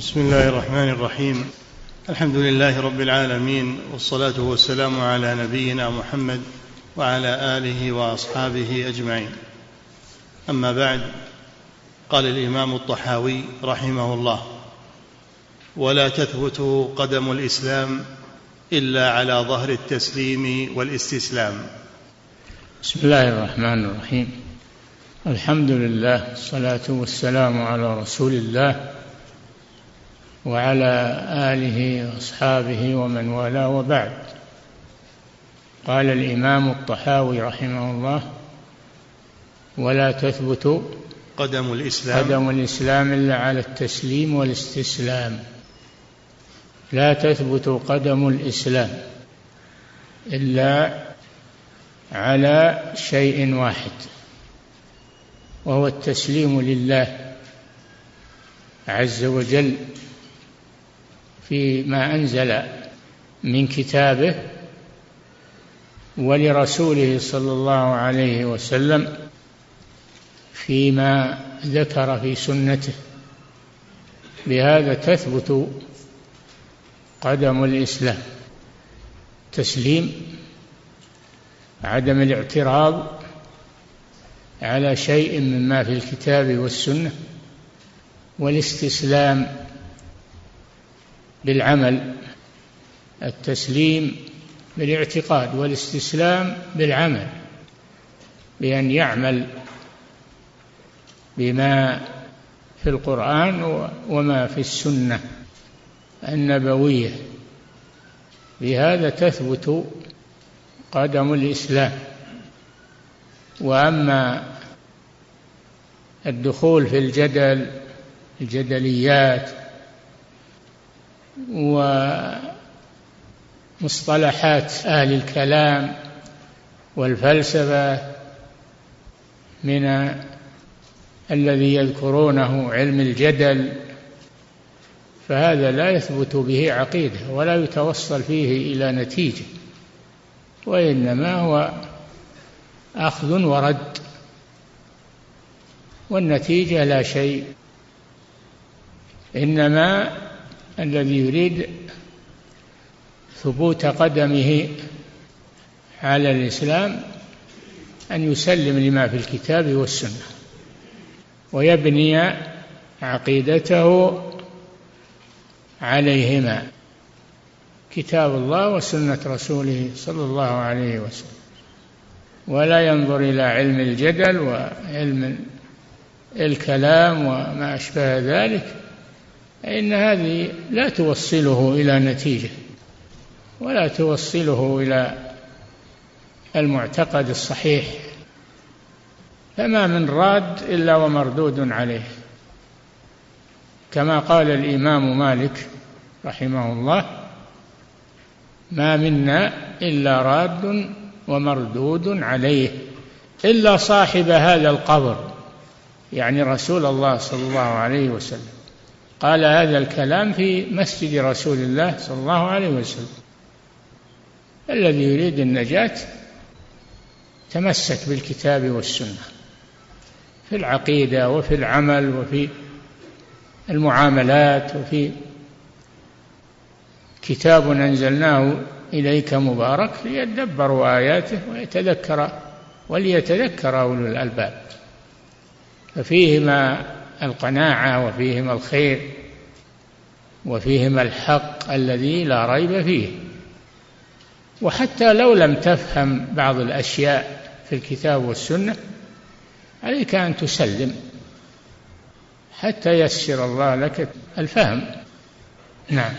بسم الله الرحمن الرحيم. الحمد لله رب العالمين والصلاة والسلام على نبينا محمد وعلى آله وأصحابه أجمعين. أما بعد قال الإمام الطحاوي رحمه الله ولا تثبت قدم الإسلام إلا على ظهر التسليم والاستسلام. بسم الله الرحمن الرحيم. الحمد لله الصلاه والسلام على رسول الله وعلى آله وأصحابه ومن والاه وبعد. قال الإمام الطحاوي رحمه الله ولا تثبت قدم الإسلام. قدم الإسلام إلا على التسليم والاستسلام. لا تثبت قدم الإسلام إلا على شيء واحد وهو التسليم لله عز وجل. فيما أنزل من كتابه ولرسوله صلى الله عليه وسلم فيما ذكر في سنته. بهذا تثبت قدم الإسلام تسليم عدم الاعتراض على شيء مما في الكتاب والسنة والاستسلام بالعمل التسليم بالاعتقاد والاستسلام بالعمل بأن يعمل بما في القرآن وما في السنة النبوية. بهذا تثبت قدم الإسلام. وأما الدخول في الجدل الجدليات ومصطلحات أهل الكلام والفلسفة من الذي يذكرونه علم الجدل فهذا لا يثبت به عقيدة ولا يتوصل فيه إلى نتيجة وإنما هو أخذ ورد والنتيجة لا شيء إنما الذي يريد ثبوت قدمه على الإسلام أن يسلم لما في الكتاب والسنة ويبني عقيدته عليهما كتاب الله وسنة رسوله صلى الله عليه وسلم. ولا ينظر إلى علم الجدل وعلم الكلام وما أشبه ذلك فإن هذه لا توصله إلى نتيجة ولا توصله إلى المعتقد الصحيح فما من راد إلا ومردود عليه. كما قال الإمام مالك رحمه الله ما منا إلا راد ومردود عليه إلا صاحب هذا القبر. يعني رسول الله صلى الله عليه وسلم. قال هذا الكلام في مسجد رسول الله صلى الله عليه وسلم. الذي يريد النجاة تمسك بالكتاب والسنة في العقيدة وفي العمل وفي المعاملات وفي كتاب أنزلناه إليك مبارك ليدبروا آياته ويتذكر وليتذكر أولو الألباب. ففيهما القناعة وفيهما الخير وفيهما الحق الذي لا ريب فيه. وحتى لو لم تفهم بعض الأشياء في الكتاب والسنة عليك أن تسلم حتى يسر الله لك الفهم. نعم.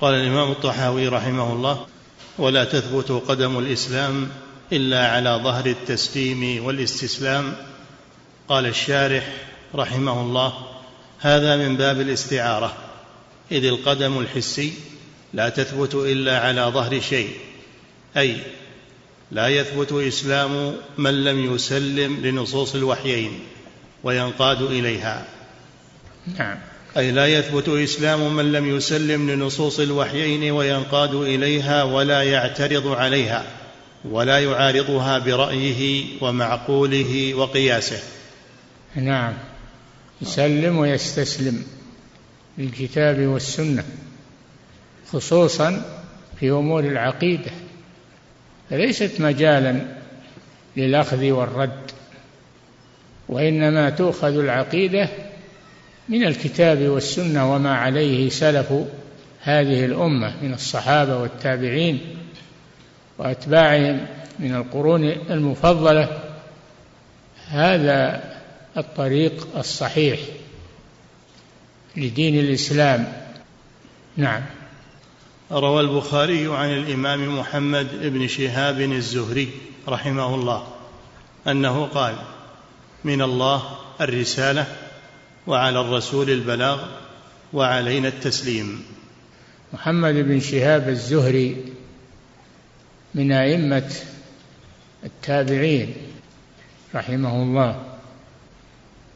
قال الإمام الطحاوي رحمه الله ولا تثبت قدم الإسلام إلا على ظهر التسليم والاستسلام. قال الشارح رحمه الله هذا من باب الاستعارة. إذ القدم الحسي لا تثبت إلا على ظهر شيء أي لا يثبت إسلام من لم يسلم لنصوص الوحيين وينقاد إليها. نعم. أي لا يثبت إسلام من لم يسلم لنصوص الوحيين وينقاد إليها ولا يعترض عليها ولا يعارضها برأيه ومعقوله وقياسه. نعم. يسلم ويستسلم بالكتاب والسنة خصوصا في أمور العقيدة فليست مجالا للأخذ والرد وإنما تؤخذ العقيدة من الكتاب والسنة وما عليه سلف هذه الأمة من الصحابة والتابعين وأتباعهم من القرون المفضلة. هذا الطريق الصحيح لدين الإسلام. نعم. روى البخاري عن الإمام محمد بن شهاب الزهري رحمه الله أنه قال من الله الرسالة وعلى الرسول البلاغ وعلينا التسليم. محمد بن شهاب الزهري من أئمة التابعين رحمه الله.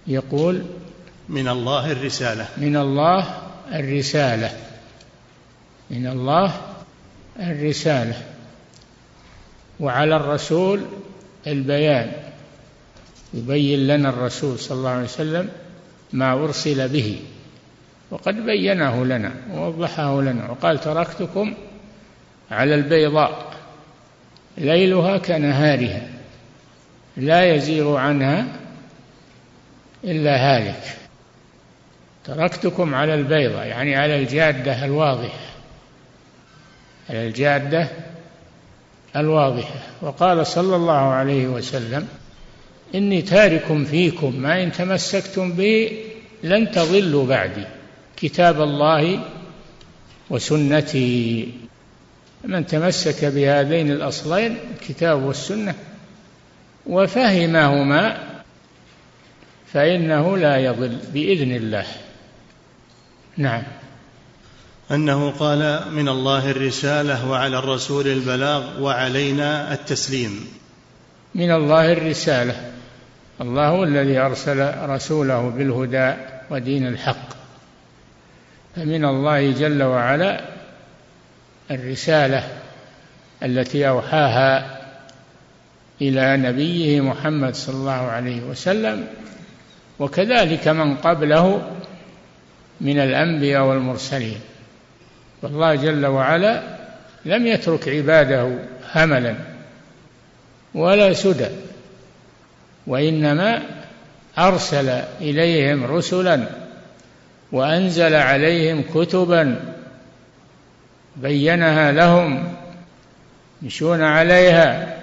يقول من الله الرسالة. من الله الرسالة. من الله الرسالة. وعلى الرسول البيان. يبين لنا الرسول صلى الله عليه وسلم ما أرسل به. وقد بينه لنا ووضحه لنا وقال تركتكم على البيضاء. ليلها كنهارها. لا يزيغ عنها إلا هالك. تركتكم على البيضة يعني على الجادة الواضحة. على الجادة الواضحة. وقال صلى الله عليه وسلم إني تارك فيكم ما إن تمسكتم به لن تضلوا بعدي كتاب الله وسنتي. من تمسك بهذين الأصلين الكتاب والسنة وفهمهما فإنه لا يضل بإذن الله. نعم. أنه قال من الله الرسالة وعلى الرسول البلاغ وعلينا التسليم. من الله الرسالة. الله هو الذي أرسل رسوله بالهدى ودين الحق. فمن الله جل وعلا الرسالة التي أوحاها إلى نبيه محمد صلى الله عليه وسلم وكذلك من قبله من الأنبياء والمرسلين. والله جل وعلا لم يترك عباده هملا ولا سدى وإنما أرسل إليهم رسلا وأنزل عليهم كتبا بينها لهم يمشون عليها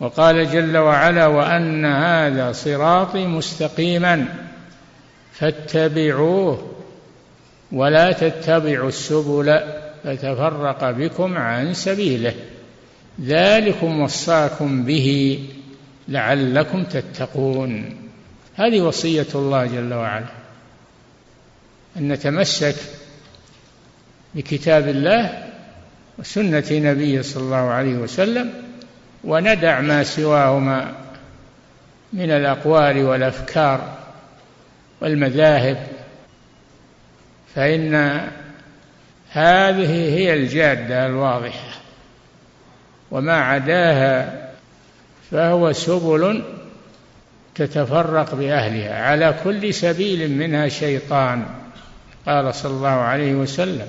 وقال جل وعلا وأن هذا صراطي مستقيما فاتبعوه ولا تتبعوا السبل فتفرق بكم عن سبيله. ذلكم وصاكم به لعلكم تتقون. هذه وصية الله جل وعلا. أن نتمسك بكتاب الله وسنة نبيه صلى الله عليه وسلم وندع ما سواهما من الأقوال والأفكار والمذاهب فإن هذه هي الجادة الواضحة وما عداها فهو سبل تتفرق بأهلها. على كل سبيل منها شيطان قال صلى الله عليه وسلم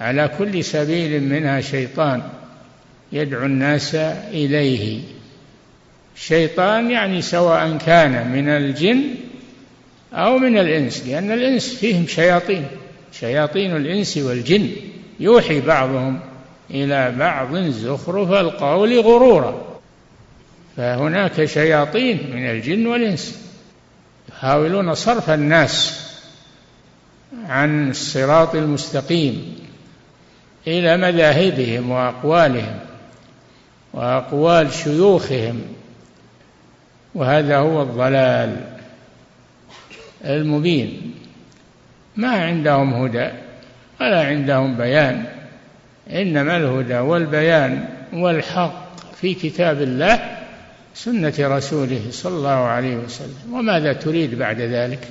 على كل سبيل منها شيطان. يدعو الناس إليه. شيطان يعني سواء كان من الجن أو من الإنس لأن الإنس فيهم شياطين شياطين الإنس والجن. يوحي بعضهم إلى بعض زخرف القول غرورا. فهناك شياطين من الجن والإنس يحاولون صرف الناس عن الصراط المستقيم إلى مذاهبهم وأقوالهم. وأقوال شيوخهم. وهذا هو الضلال المبين. ما عندهم هدى ولا عندهم بيان. إنما الهدى والبيان والحق في كتاب الله سنة رسوله صلى الله عليه وسلم. وماذا تريد بعد ذلك؟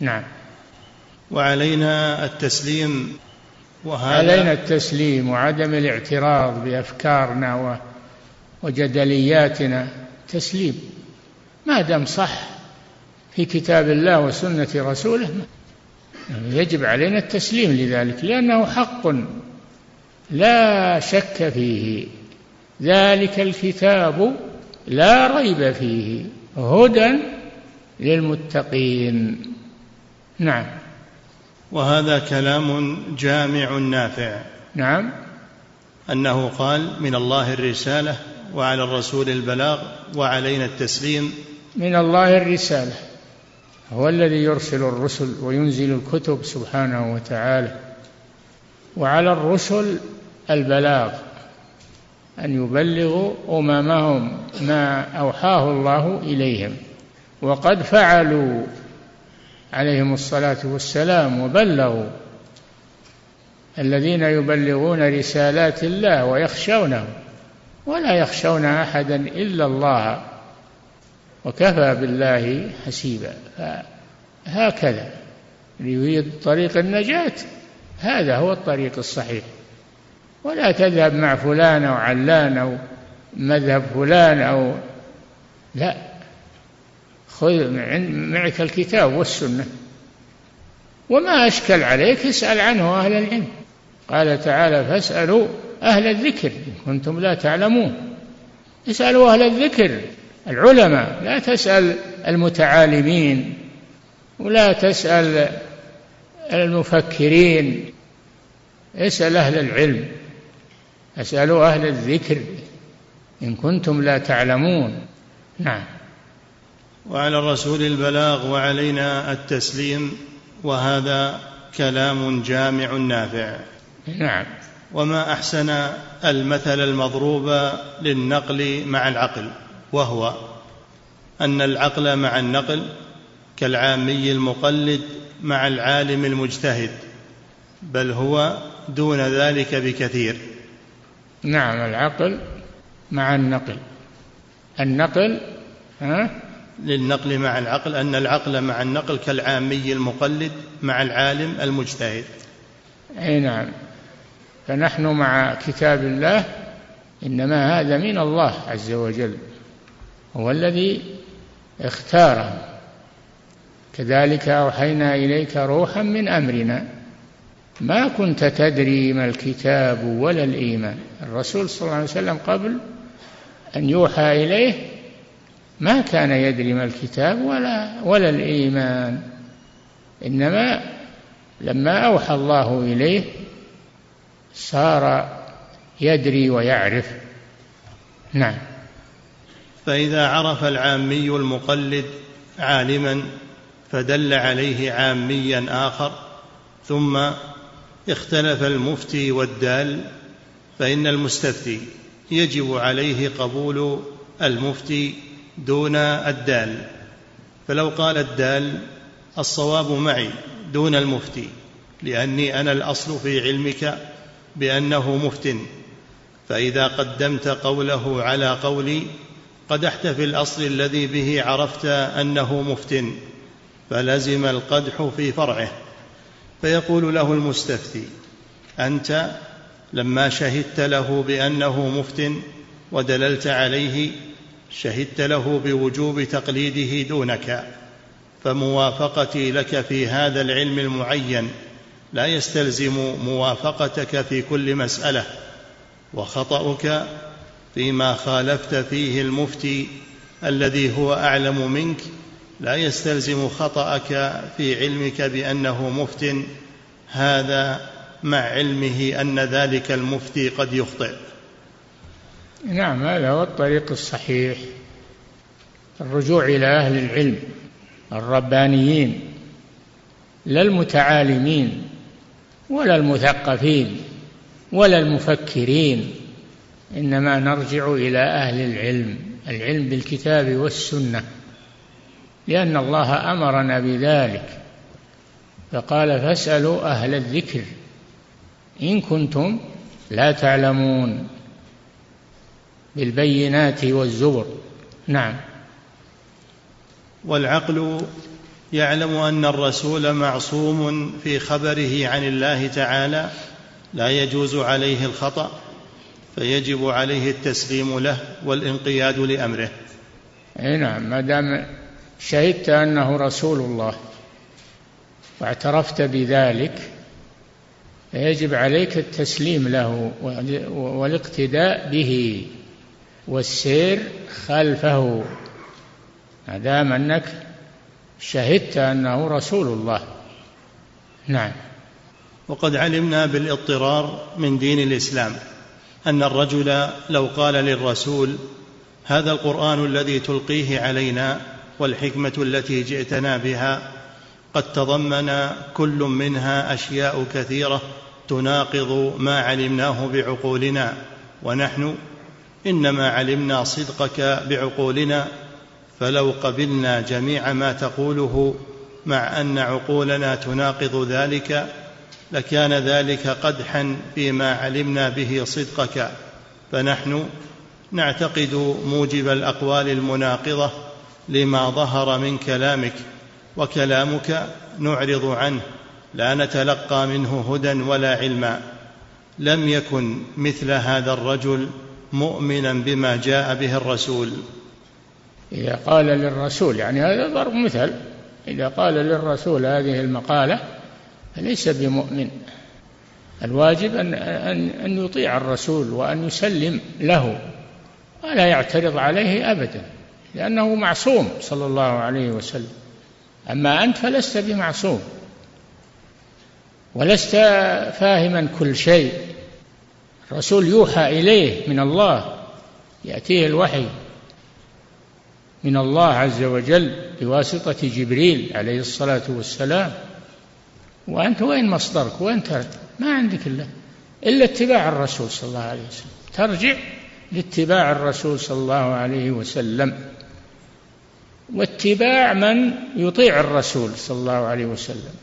نعم. وعلينا التسليم. وهذا علينا التسليم وعدم الاعتراض بأفكارنا وجدلياتنا تسليم ما دام صح في كتاب الله وسنة رسوله يجب علينا التسليم لذلك لأنه حق. لا شك فيه. ذلك الكتاب لا ريب فيه. هدى للمتقين. نعم. وهذا كلام جامع نافع. نعم. أنه قال من الله الرسالة وعلى الرسول البلاغ وعلينا التسليم. من الله الرسالة. هو الذي يرسل الرسل وينزل الكتب سبحانه وتعالى. وعلى الرسل البلاغ أن يبلغوا أممهم ما أوحاه الله إليهم. وقد فعلوا عليهم الصلاة والسلام وبلغوا الذين يبلغون رسالات الله ويخشونه. ولا يخشون أحدا إلا الله وكفى بالله حسيبا. هكذا يريد طريق النجاة هذا هو الطريق الصحيح. ولا تذهب مع فلان أو علان أو مذهب فلان أو لا خذ معك الكتاب والسنة. وما أشكل عليك اسأل عنه أهل العلم. قال تعالى فاسألوا أهل الذكر إن كنتم لا تعلمون. اسألوا أهل الذكر العلماء لا تسأل المتعالمين ولا تسأل المفكرين. اسأل أهل العلم اسألوا أهل الذكر إن كنتم لا تعلمون. نعم. وعلى الرسول البلاغ وعلينا التسليم وهذا كلام جامع نافع. نعم. وما أحسن المثل المضروب للنقل مع العقل وهو أن العقل مع النقل كالعامي المقلد مع العالم المجتهد بل هو دون ذلك بكثير. نعم العقل مع النقل. النقل ها؟ للنقل مع العقل أن العقل مع النقل كالعامي المقلد مع العالم المجتهد. أي نعم. فنحن مع كتاب الله إنما هذا من الله عز وجل هو الذي اختاره. كذلك أوحينا إليك روحا من أمرنا. ما كنت تدري ما الكتاب ولا الإيمان. الرسول صلى الله عليه وسلم قبل أن يوحى إليه ما كان يدري ما الكتاب ولا ولا الإيمان. إنما لما أوحى الله إليه صار يدري ويعرف. نعم. فإذا عرف العامي المقلد عالما فدل عليه عاميا آخر ثم اختلف المفتي والدال فإن المستفتي يجب عليه قبول المفتي دون الدال. فلو قال الدال الصواب معي دون المفتي لأني أنا الأصل في علمك بأنه مفت فإذا قدمت قوله على قولي قدحت في الاصل الذي به عرفت أنه مفت فلزم القدح في فرعه. فيقول له المستفتي أنت لما شهدت له بأنه مفت ودللت عليه شهدت له بوجوب تقليده دونك فموافقتي لك في هذا العلم المعين. لا يستلزم موافقتك في كل مسألة وخطأك فيما خالفت فيه المفتي الذي هو أعلم منك. لا يستلزم خطأك في علمك بأنه مفت. هذا مع علمه أن ذلك المفتي قد يخطئ. نعم هذا هو الطريق الصحيح. الرجوع إلى أهل العلم الربانيين لا المتعالمين. ولا المثقفين ولا المفكرين إنما نرجع إلى أهل العلم العلم بالكتاب والسنة لأن الله أمرنا بذلك. فقال فاسألوا أهل الذكر إن كنتم لا تعلمون. بالبينات والزبر. نعم. والعقل يعلم أن الرسول معصوم في خبره عن الله تعالى لا يجوز عليه الخطأ فيجب عليه التسليم له والانقياد لأمره. أي نعم ما دام شهدت أنه رسول الله واعترفت بذلك فيجب عليك التسليم له والاقتداء به والسير خلفه. ما دام أنك شهدت أنه رسول الله. نعم. وقد علمنا بالاضطرار من دين الإسلام أن الرجل لو قال للرسول هذا القرآن الذي تلقيه علينا والحكمة التي جئتنا بها قد تضمن كل منها أشياء كثيرة تناقض ما علمناه بعقولنا ونحن إنما علمنا صدقك بعقولنا فلو قبلنا جميع ما تقوله مع أن عقولنا تناقض ذلك لكان ذلك قدحا فيما علمنا به صدقك. فنحن نعتقد موجب الأقوال المناقضة لما ظهر من كلامك وكلامك نعرض عنه لا نتلقى منه هدى ولا علما. لم يكن مثل هذا الرجل مؤمنا بما جاء به الرسول. إذا قال للرسول يعني هذا ضرب مثل إذا قال للرسول هذه المقالة فليس بمؤمن. الواجب أن أن أن يطيع الرسول وأن يسلم له ولا يعترض عليه أبدا لأنه معصوم صلى الله عليه وسلم. أما أنت فلست بمعصوم ولست فاهما كل شيء. الرسول يوحى إليه من الله يأتيه الوحي. من الله عز وجل بواسطة جبريل عليه الصلاة والسلام. وأنت وين مصدرك؟ وين ترك ما عندك الا إلا اتباع الرسول صلى الله عليه وسلم. ترجع لاتباع الرسول صلى الله عليه وسلم. واتباع من يطيع الرسول صلى الله عليه وسلم.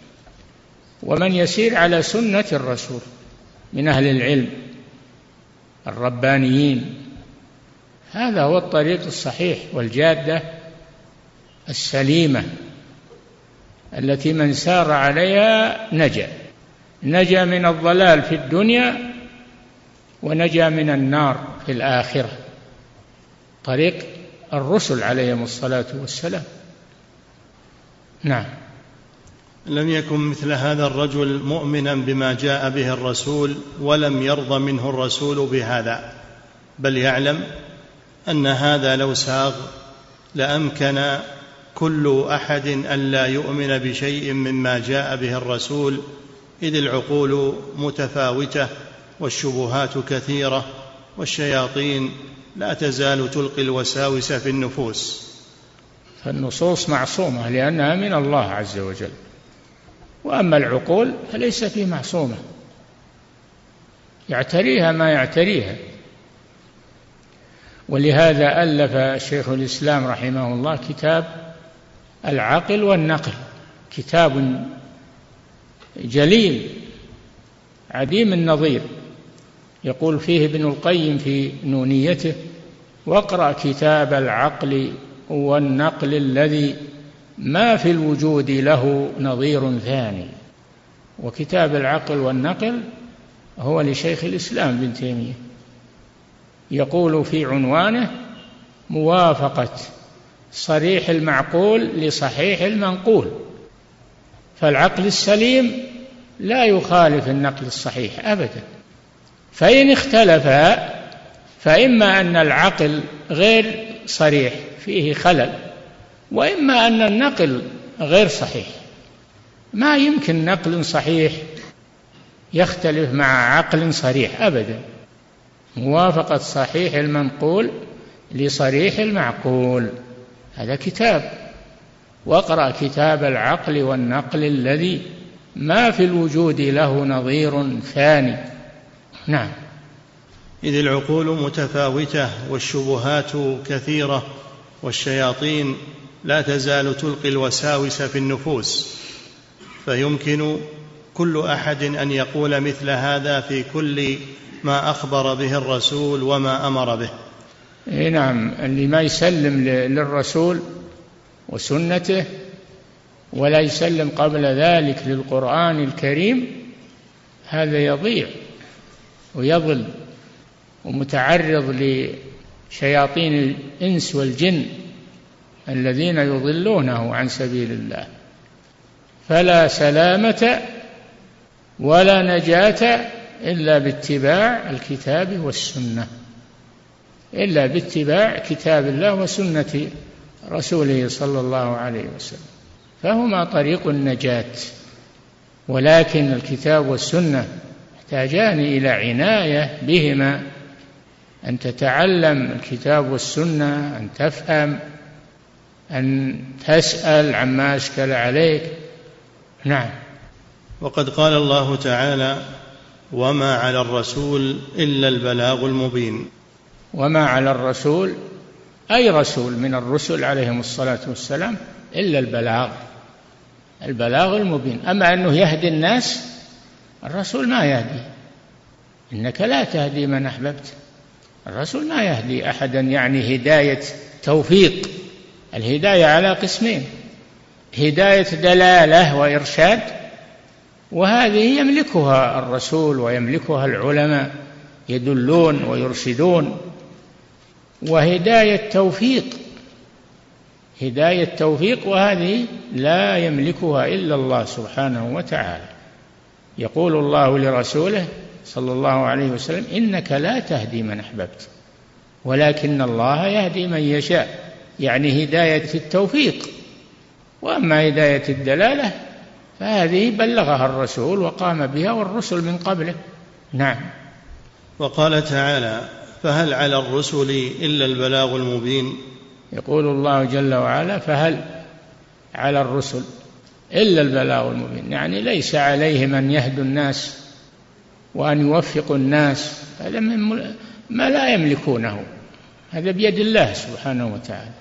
ومن يسير على سنة الرسول من أهل العلم. الربانيين. هذا هو الطريق الصحيح والجادة السليمة التي من سار عليها نجا. نجا من الضلال في الدنيا ونجا من النار في الآخرة. طريق الرسل عليهم الصلاة والسلام. نعم. لم يكن مثل هذا الرجل مؤمنا بما جاء به الرسول ولم يرض منه الرسول بهذا. بل يعلم أن هذا لو ساغ لأمكن كل أحد أن لا يؤمن بشيء مما جاء به الرسول إذ العقول متفاوتة والشبهات كثيرة والشياطين لا تزال تلقي الوساوس في النفوس. فالنصوص معصومة لأنها من الله عز وجل. وأما العقول فليست بمعصومه يعتريها ما يعتريها. ولهذا ألف شيخ الإسلام رحمه الله كتاب العقل والنقل كتاب جليل عديم النظير. يقول فيه ابن القيم في نونيته واقرأ كتاب العقل والنقل الذي ما في الوجود له نظير ثاني. وكتاب العقل والنقل هو لشيخ الإسلام ابن تيمية. يقول في عنوانه موافقة صريح المعقول لصحيح المنقول. فالعقل السليم لا يخالف النقل الصحيح ابدا. فإن اختلفا فإما أن العقل غير صريح فيه خلل وإما أن النقل غير صحيح. ما يمكن نقل صحيح يختلف مع عقل صريح ابدا. موافقة صحيح المنقول لصريح المعقول. هذا كتاب. واقرأ كتاب العقل والنقل الذي ما في الوجود له نظير ثاني. نعم. إذ العقول متفاوتة والشبهات كثيرة والشياطين لا تزال تلقي الوساوس في النفوس فيمكن كل أحد أن يقول مثل هذا في كل ما أخبر به الرسول وما أمر به. إي نعم اللي ما يسلم للرسول وسنته ولا يسلم قبل ذلك للقرآن الكريم هذا يضيع ويضل ومتعرض لشياطين الإنس والجن الذين يضلونه عن سبيل الله. فلا سلامة ولا نجاة إلا باتباع الكتاب والسنة. إلا باتباع كتاب الله وسنة رسوله صلى الله عليه وسلم. فهما طريق النجاة ولكن الكتاب والسنة يحتاجان إلى عناية بهما أن تتعلم الكتاب والسنة أن تفهم أن تسأل عما أشكل عليك. نعم. وقد قال الله تعالى وما على الرسول إلا البلاغ المبين. وما على الرسول أي رسول من الرسل عليهم الصلاة والسلام إلا البلاغ البلاغ المبين. أما أنه يهدي الناس الرسول ما يهدي. إنك لا تهدي من أحببت. الرسول ما يهدي أحدا يعني هداية توفيق. الهداية على قسمين هداية دلالة وإرشاد وهذه يملكها الرسول ويملكها العلماء يدلون ويرشدون. وهداية توفيق هداية توفيق وهذه لا يملكها إلا الله سبحانه وتعالى. يقول الله لرسوله صلى الله عليه وسلم إنك لا تهدي من أحببت ولكن الله يهدي من يشاء. يعني هداية التوفيق. وأما هداية الدلالة فهذه بلغها الرسول وقام بها والرسل من قبله. نعم. وقال تعالى فهل على الرسل إلا البلاغ المبين؟ يقول الله جل وعلا فهل على الرسل إلا البلاغ المبين؟ يعني ليس عليهم أن يهدوا الناس وأن يوفقوا الناس. هذا ما لا يملكونه. هذا بيد الله سبحانه وتعالى.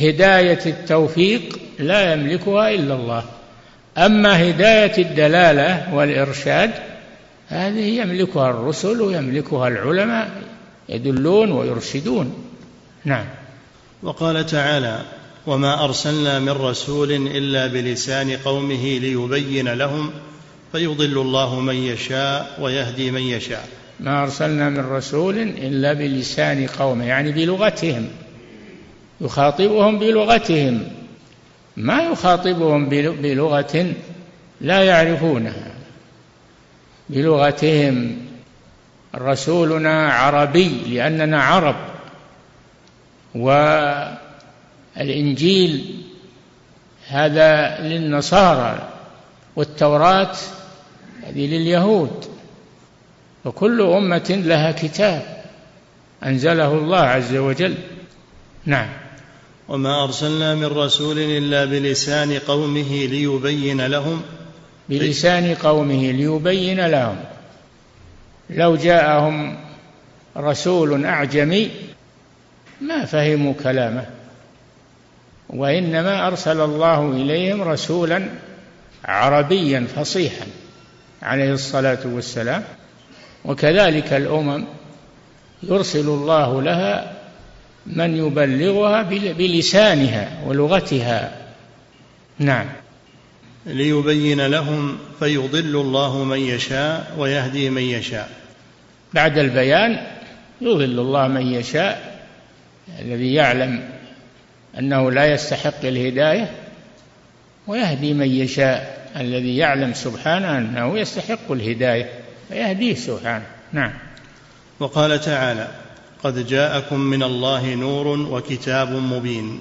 هداية التوفيق لا يملكها إلا الله. أما هداية الدلالة والإرشاد هذه يملكها الرسل ويملكها العلماء يدلون ويرشدون. نعم. وقال تعالى وما أرسلنا من رسول إلا بلسان قومه ليبين لهم فيضل الله من يشاء ويهدي من يشاء. ما أرسلنا من رسول إلا بلسان قومه يعني بلغتهم يخاطبهم بلغتهم. ما يخاطبهم بلغة لا يعرفونها. بلغتهم رسولنا عربي لأننا عرب. والإنجيل هذا للنصارى والتوراة هذه لليهود. وكل أمة لها كتاب أنزله الله عز وجل. نعم. وما أرسلنا من رسول إلا بلسان قومه ليبين لهم. بلسان قومه ليبين لهم. لو جاءهم رسول أعجمي ما فهموا كلامه وإنما أرسل الله إليهم رسولا عربيا فصيحا عليه الصلاة والسلام. وكذلك الأمم يرسل الله لها من يبلغها بلسانها ولغتها. نعم. ليبين لهم فيضل الله من يشاء ويهدي من يشاء. بعد البيان يضل الله من يشاء. الذي يعلم أنه لا يستحق الهداية ويهدي من يشاء. الذي يعلم سبحانه أنه يستحق الهداية فيهديه سبحانه. نعم. وقال تعالى قد جاءكم من الله نور وكتاب مبين.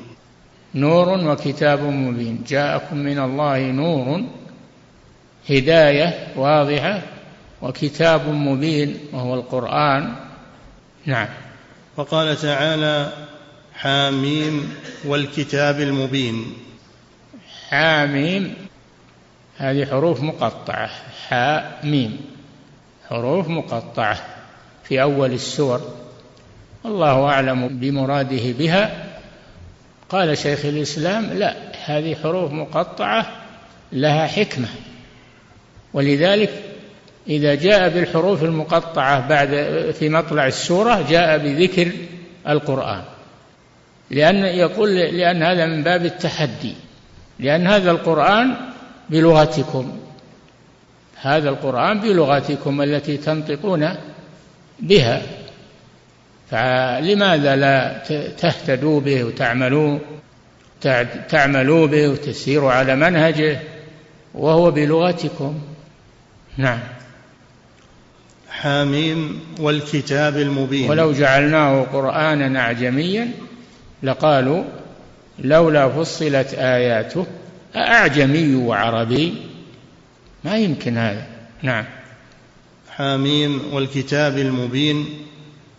نور وكتاب مبين. جاءكم من الله نور هداية واضحة وكتاب مبين وهو القرآن. نعم. وقال تعالى حاميم والكتاب المبين. حاميم هذه حروف مقطعة. حاء ميم حروف مقطعة في أول السور. الله أعلم بمراده بها. قال شيخ الإسلام لا هذه حروف مقطعة لها حكمة. ولذلك إذا جاء بالحروف المقطعة بعد في مطلع السورة جاء بذكر القرآن. لأن يقول لأن هذا من باب التحدي. لأن هذا القرآن بلغتكم. هذا القرآن بلغتكم التي تنطقون بها. فلماذا لا تهتدوا به وتعملوا تعملوا به وتسيروا على منهجه وهو بلغتكم؟ نعم. حاميم والكتاب المبين. ولو جعلناه قرآنا أعجميا لقالوا لولا فصلت آياته أعجمي وعربي. ما يمكن هذا. نعم. حاميم والكتاب المبين.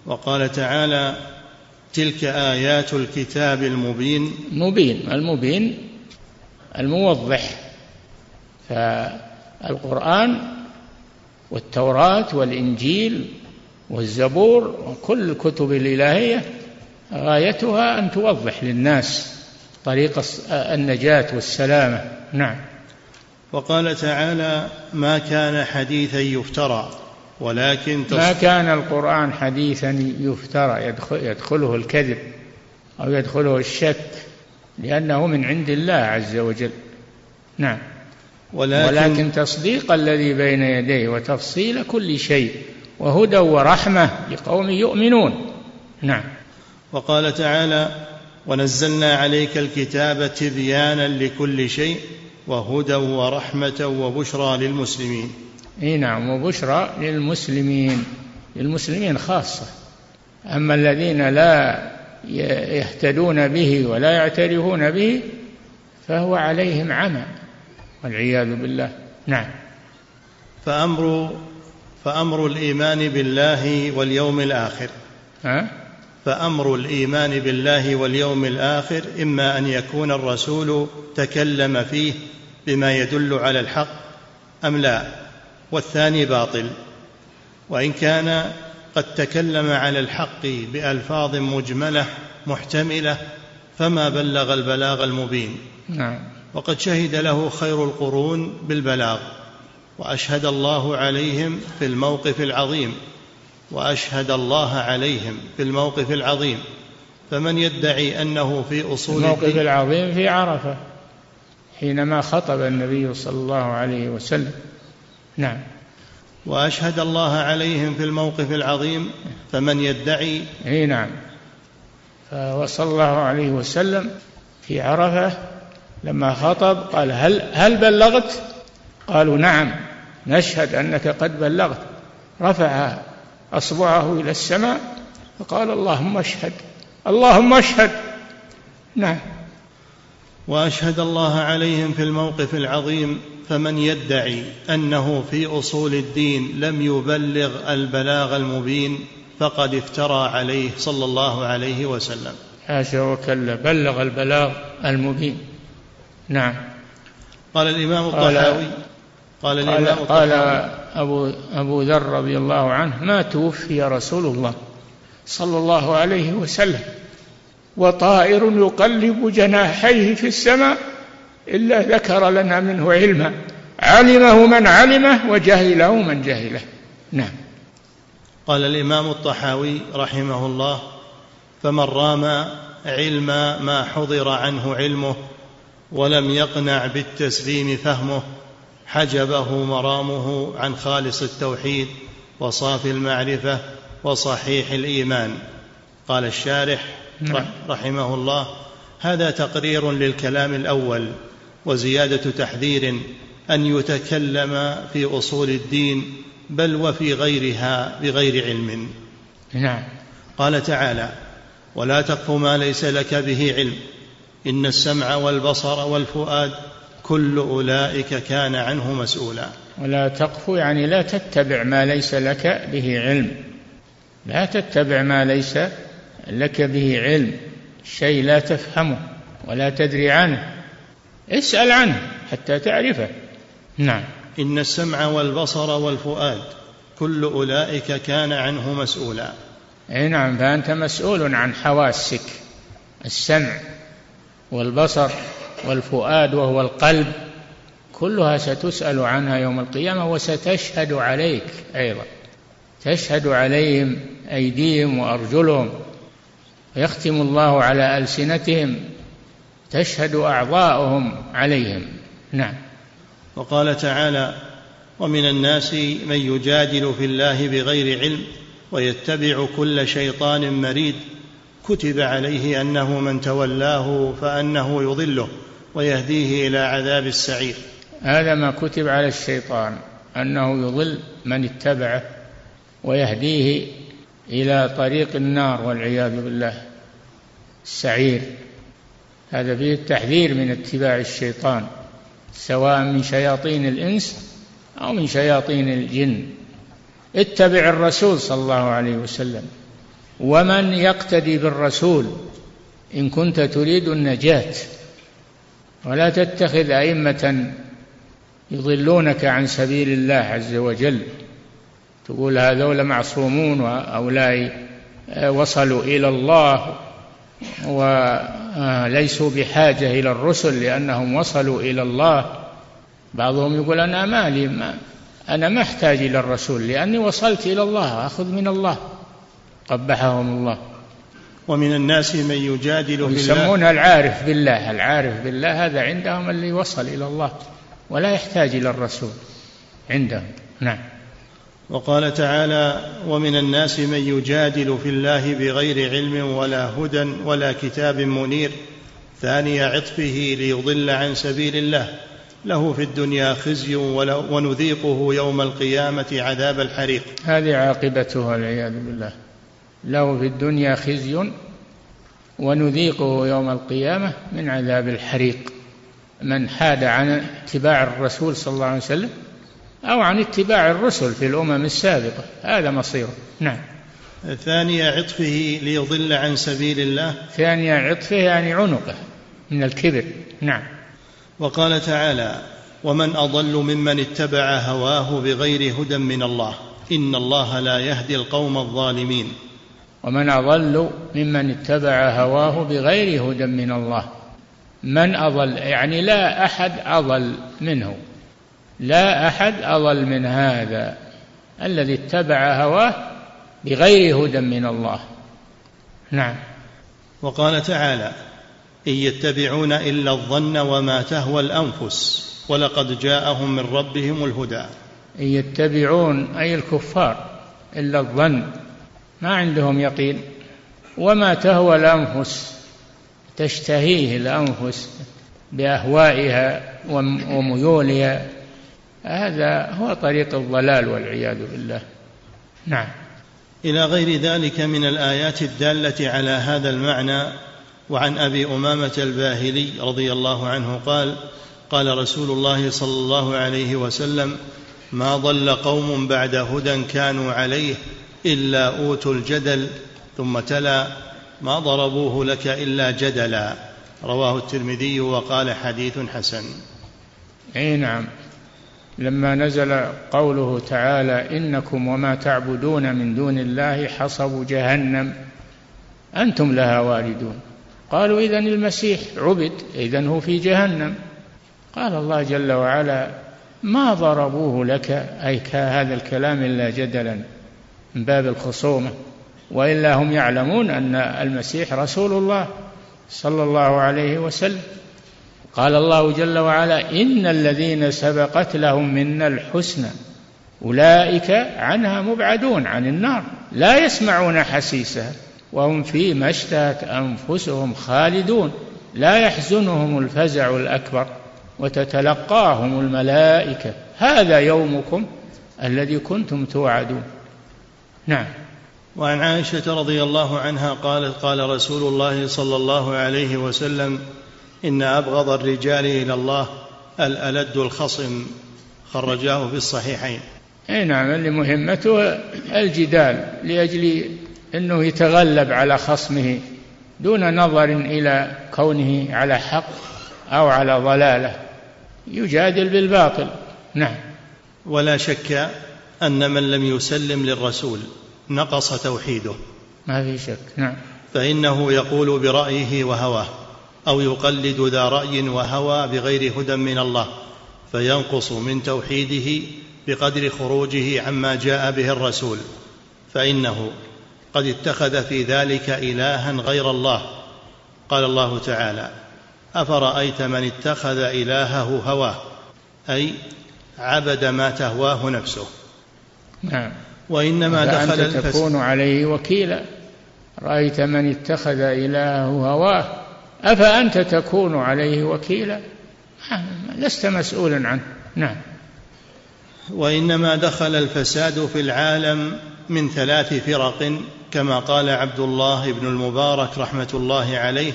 وقال تعالى تلك آيات الكتاب المبين. مبين المبين الموضح. فالقرآن والتوراة والإنجيل والزبور وكل الكتب الإلهية غايتها أن توضح للناس طريق النجاة والسلامة. نعم. وقال تعالى ما كان حديثا يفترى. ولكن ما كان القرآن حديثا يفترى يدخل يدخله الكذب أو يدخله الشك لأنه من عند الله عز وجل. نعم. ولكن, ولكن تصديق الذي بين يديه وتفصيل كل شيء وهدى ورحمة لقوم يؤمنون. نعم. وقال تعالى ونزلنا عليك الكتاب تبيانا لكل شيء وهدى ورحمة وبشرى للمسلمين. إي نعم وبشرى للمسلمين للمسلمين خاصة. أما الذين لا يهتدون به ولا يعترفون به فهو عليهم عمى والعياذ بالله. نعم. فأمر فأمر الإيمان بالله واليوم الآخر. ها؟ فأمر الإيمان بالله واليوم الآخر إما أن يكون الرسول تكلم فيه بما يدل على الحق أم لا؟ والثاني باطل وإن كان قد تكلم على الحق بألفاظ مجملة محتملة فما بلغ البلاغ المبين. نعم. وقد شهد له خير القرون بالبلاغ وأشهد الله عليهم في الموقف العظيم وأشهد الله عليهم في الموقف العظيم. فمن يدعي أنه في أصول الموقف العظيم في عرفة حينما خطب النبي صلى الله عليه وسلم. نعم. وأشهد الله عليهم في الموقف العظيم فمن يدعي. إي نعم. فصلى الله عليه وسلم في عرفة لما خطب قال هل هل بلغت؟ قالوا نعم نشهد أنك قد بلغت. رفع أصبعه إلى السماء فقال اللهم اشهد اللهم اشهد. نعم. وأشهد الله عليهم في الموقف العظيم فمن يدعي أنه في أصول الدين لم يبلغ البلاغ المبين فقد افترى عليه صلى الله عليه وسلم. حاشا وكلا بلغ البلاغ المبين. نعم. قال الإمام الطحاوي قال الإمام قال, قال أبو, أبو ذر رضي الله عنه ما توفي رسول الله صلى الله عليه وسلم وطائر يقلب جناحيه في السماء إلا ذكر لنا منه علما. علمه من علمه وجهله من جهله. نعم. قال الإمام الطحاوي رحمه الله فمن رام علم ما حضر عنه علمه ولم يقنع بالتسليم فهمه حجبه مرامه عن خالص التوحيد وصافي المعرفة وصحيح الإيمان. قال الشارح نعم. رحمه الله هذا تقرير للكلام الأول وزيادة تحذير أن يتكلم في أصول الدين بل وفي غيرها بغير علم. نعم. قال تعالى ولا تقف ما ليس لك به علم إن السمع والبصر والفؤاد كل أولئك كان عنه مسؤولا. ولا تقف يعني لا تتبع ما ليس لك به علم. لا تتبع ما ليس لك به علم. شيء لا تفهمه ولا تدري عنه. اسأل عنه حتى تعرفه. نعم. إن السمع والبصر والفؤاد كل أولئك كان عنه مسؤولا. إي نعم فأنت مسؤول عن حواسك. السمع والبصر والفؤاد وهو القلب كلها ستسأل عنها يوم القيامة وستشهد عليك أيضا. تشهد عليهم أيديهم وأرجلهم ويختم الله على ألسنتهم. تشهد أعضاؤهم عليهم. نعم. وقال تعالى ومن الناس من يجادل في الله بغير علم ويتبع كل شيطان مريد كتب عليه أنه من تولاه فأنه يضله ويهديه إلى عذاب السعير. هذا ما كتب على الشيطان أنه يضل من اتبعه ويهديه إلى طريق النار والعياذ بالله السعير. هذا فيه التحذير من اتباع الشيطان سواء من شياطين الإنس أو من شياطين الجن. اتبع الرسول صلى الله عليه وسلم. ومن يقتدي بالرسول؟ إن كنت تريد النجاة. ولا تتخذ أئمة يضلونك عن سبيل الله عز وجل. تقول هذول معصومون وهؤلاء وصلوا إلى الله وليسوا بحاجة إلى الرسل لأنهم وصلوا إلى الله. بعضهم يقول أنا مالي ما أنا ما أحتاج إلى الرسول لأني وصلت إلى الله أخذ من الله قبحهم الله. ومن الناس من يجادل بالله. يسمونها العارف بالله. العارف بالله هذا عندهم اللي وصل إلى الله ولا يحتاج إلى الرسول عندهم. نعم. وقال تعالى ومن الناس من يجادل في الله بغير علم ولا هدى ولا كتاب منير ثاني عطفه ليضل عن سبيل الله. له في الدنيا خزي ونذيقه يوم القيامة عذاب الحريق. هذه عاقبته والعياذ بالله. له في الدنيا خزي ونذيقه يوم القيامة من عذاب الحريق. من حاد عن اتباع الرسول صلى الله عليه وسلم أو عن اتباع الرسل في الأمم السابقة. هذا مصيره نعم. ثاني عطفه ليضل عن سبيل الله. ثاني عطفه يعني عنقه من الكبر. نعم. وقال تعالى ومن أضل ممن اتبع هواه بغير هدى من الله. إن الله لا يهدي القوم الظالمين. ومن أضل ممن اتبع هواه بغير هدى من الله. من أضل يعني لا أحد أضل منه. لا أحد أضل من هذا. الذي اتبع هواه بغير هدى من الله. نعم. وقال تعالى إن يتبعون إلا الظن وما تهوى الأنفس ولقد جاءهم من ربهم الهدى. إن يتبعون أي الكفار إلا الظن. ما عندهم يقين. وما تهوى الأنفس تشتهيه الأنفس بأهوائها وميولها. هذا هو طريق الضلال والعياذ بالله. نعم. إلى غير ذلك من الآيات الدالة على هذا المعنى وعن أبي أمامة الباهلي رضي الله عنه قال قال رسول الله صلى الله عليه وسلم ما ضل قوم بعد هدى كانوا عليه إلا أوتوا الجدل ثم تلا ما ضربوه لك إلا جدلا. رواه الترمذي وقال حديث حسن. إي نعم. لما نزل قوله تعالى إنكم وما تعبدون من دون الله حصب جهنم أنتم لها واردون. قالوا اذا المسيح عبد اذا هو في جهنم. قال الله جل وعلا ما ضربوه لك؟ أي كهذا الكلام إلا جدلا من باب الخصومة. وإلا هم يعلمون أن المسيح رسول الله صلى الله عليه وسلم. قال الله جل وعلا إن الذين سبقت لهم منا الحسنى أولئك عنها مبعدون عن النار لا يسمعون حسيسها وهم فيما اشتهت أنفسهم خالدون لا يحزنهم الفزع الأكبر وتتلقاهم الملائكة هذا يومكم الذي كنتم توعدون نعم وعن عائشة رضي الله عنها قالت قال رسول الله صلى الله عليه وسلم إن أبغض الرجال إلى الله الألد الخصم خرجاه في الصحيحين. أي نعم اللي مهمته الجدال لأجل أنه يتغلب على خصمه دون نظر إلى كونه على حق أو على ضلالة. يجادل بالباطل. نعم. ولا شك أن من لم يسلم للرسول نقص توحيده. ما في شك. نعم. فإنه يقول برأيه وهواه. أو يقلد ذا رأي وهوى بغير هدى من الله فينقص من توحيده بقدر خروجه عما جاء به الرسول. فإنه قد اتخذ في ذلك إلها غير الله. قال الله تعالى أفرأيت من اتخذ إلهه هواه؟ أي عبد ما تهواه نفسه. نعم. وإنما دخل أنت تكون عليه وكيلا رأيت من اتخذ إلهه هواه؟ أفأنت تكون عليه وكيلا؟ لست مسؤولا عنه. نعم. وإنما دخل الفساد في العالم من ثلاث فرق كما قال عبد الله بن المبارك رحمة الله عليه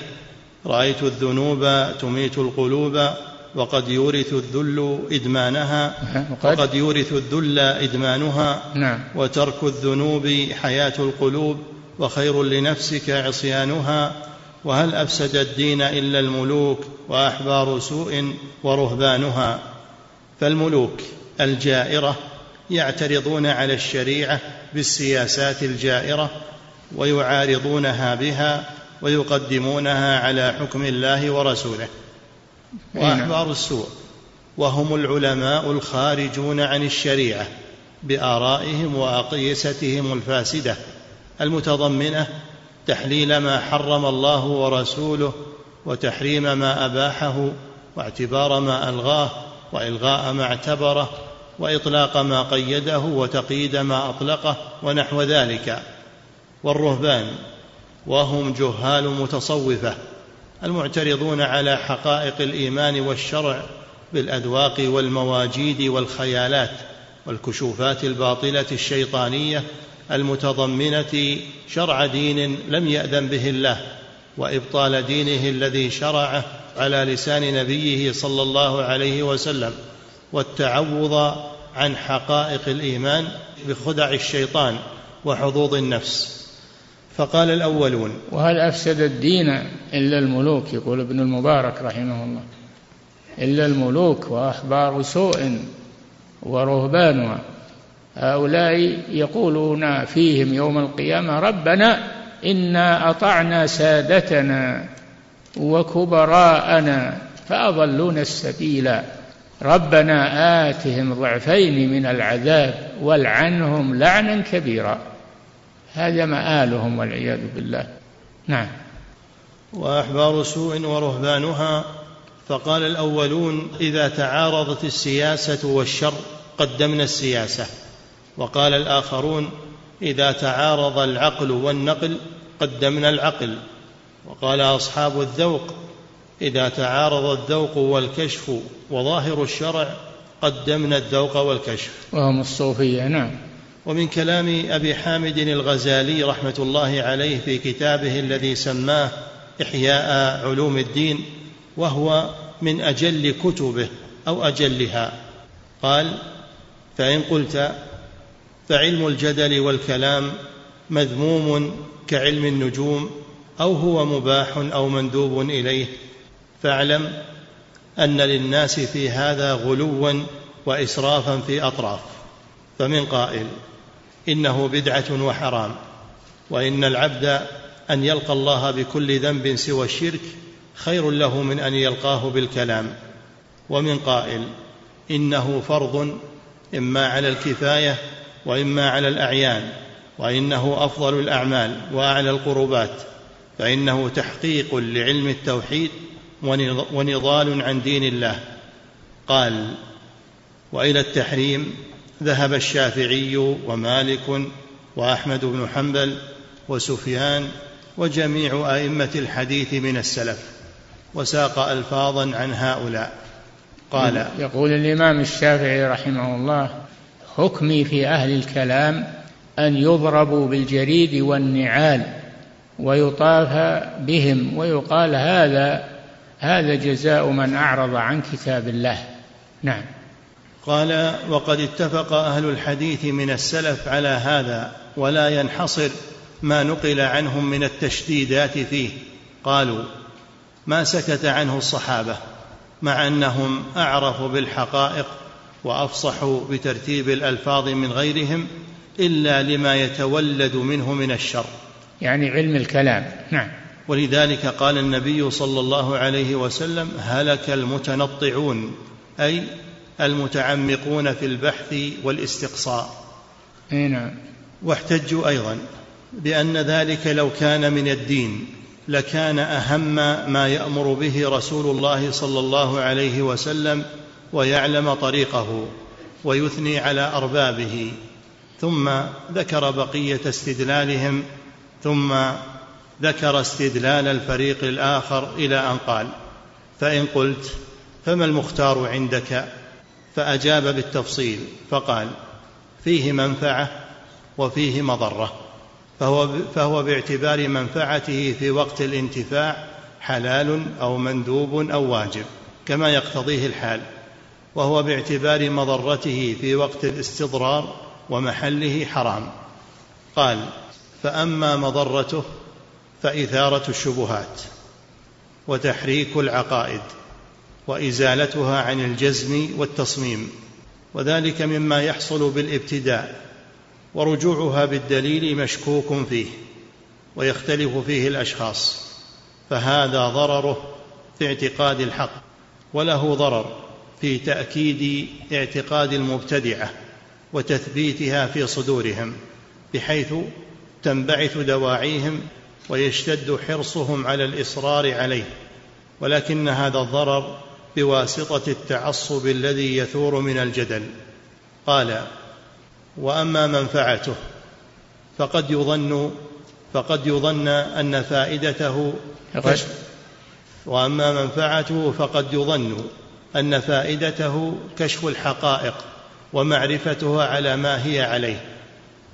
رأيت الذنوب تميت القلوب وقد يورث الذل إدمانها وقد يورث الذل إدمانها نعم. وترك الذنوب حياة القلوب وخير لنفسك عصيانها وهل أفسد الدين إلا الملوك وأحبار سوء ورهبانها؟ فالملوك الجائرة يعترضون على الشريعة بالسياسات الجائرة ويعارضونها بها ويقدمونها على حكم الله ورسوله. وأحبار السوء وهم العلماء الخارجون عن الشريعة بآرائهم وأقيستهم الفاسدة المتضمنة تحليل ما حرم الله ورسوله وتحريم ما أباحه واعتبار ما ألغاه وإلغاء ما اعتبره وإطلاق ما قيده وتقييد ما أطلقه ونحو ذلك. والرهبان وهم جهال متصوفة المعترضون على حقائق الإيمان والشرع بالأذواق والمواجيد والخيالات والكشوفات الباطلة الشيطانية المتضمنة شرع دين لم يأذن به الله وإبطال دينه الذي شرعه على لسان نبيه صلى الله عليه وسلم والتعوض عن حقائق الإيمان بخدع الشيطان وحظوظ النفس. فقال الأولون وهل أفسد الدين إلا الملوك؟ يقول ابن المبارك رحمه الله. إلا الملوك وأحبار سوء ورهبانها هؤلاء يقولون فيهم يوم القيامة ربنا إنا أطعنا سادتنا وكبراءنا فأضلونا السبيل. ربنا آتهم ضعفين من العذاب والعنهم لعنا كبيرا. هذا مآلهم والعياذ بالله. نعم. وأحبار سوء ورهبانها فقال الأولون إذا تعارضت السياسة والشر قدمنا السياسة. وقال الآخرون إذا تعارض العقل والنقل قدمنا العقل. وقال أصحاب الذوق إذا تعارض الذوق والكشف وظاهر الشرع قدمنا الذوق والكشف. وهم الصوفية نعم. ومن كلام أبي حامد الغزالي رحمة الله عليه في كتابه الذي سماه إحياء علوم الدين وهو من أجل كتبه أو أجلها. قال فإن قلت فعلم الجدل والكلام مذموم كعلم النجوم أو هو مباح أو مندوب إليه. فاعلم أن للناس في هذا غلوا وإسرافا في أطراف. فمن قائل إنه بدعة وحرام. وإن العبد أن يلقى الله بكل ذنب سوى الشرك خير له من أن يلقاه بالكلام. ومن قائل إنه فرض إما على الكفاية وإما على الأعيان وإنه أفضل الأعمال وأعلى القربات فإنه تحقيق لعلم التوحيد ونضال عن دين الله. قال وإلى التحريم ذهب الشافعي ومالك وأحمد بن حنبل وسفيان وجميع أئمة الحديث من السلف وساق الفاظا عن هؤلاء. قال يقول الإمام الشافعي رحمه الله حكمي في أهل الكلام أن يضربوا بالجريد والنعال ويطاف بهم ويقال هذا هذا جزاء من أعرض عن كتاب الله. نعم. قال وقد اتفق أهل الحديث من السلف على هذا ولا ينحصر ما نقل عنهم من التشديدات فيه. قالوا ما سكت عنه الصحابة مع أنهم اعرفوا بالحقائق وافصحوا بترتيب الألفاظ من غيرهم إلا لما يتولد منه من الشر. يعني علم الكلام. نعم. ولذلك قال النبي صلى الله عليه وسلم هلك المتنطعون أي المتعمقون في البحث والاستقصاء. نعم. واحتجوا أيضا بأن ذلك لو كان من الدين لكان أهم ما يأمر به رسول الله صلى الله عليه وسلم ويعلم طريقه ويثني على أربابه ثم ذكر بقية استدلالهم ثم ذكر استدلال الفريق الآخر إلى أن قال فإن قلت فما المختار عندك؟ فأجاب بالتفصيل فقال فيه منفعة وفيه مضرة فهو, فهو باعتبار منفعته في وقت الانتفاع حلال أو مندوب أو واجب كما يقتضيه الحال. وهو باعتبار مضرته في وقت الاستضرار ومحله حرام. قال فأما مضرته فإثارة الشبهات وتحريك العقائد وإزالتها عن الجزم والتصميم وذلك مما يحصل بالابتداء ورجوعها بالدليل مشكوك فيه ويختلف فيه الأشخاص فهذا ضرره في اعتقاد الحق وله ضرر في تأكيد اعتقاد المبتدعة وتثبيتها في صدورهم بحيث تنبعث دواعيهم ويشتد حرصهم على الإصرار عليه. ولكن هذا الضرر بواسطة التعصب الذي يثور من الجدل. قال وأما منفعته فقد يظن فقد يظن أن فائدته وأما منفعته فقد يظن. أن فائدته كشف الحقائق ومعرفتها على ما هي عليه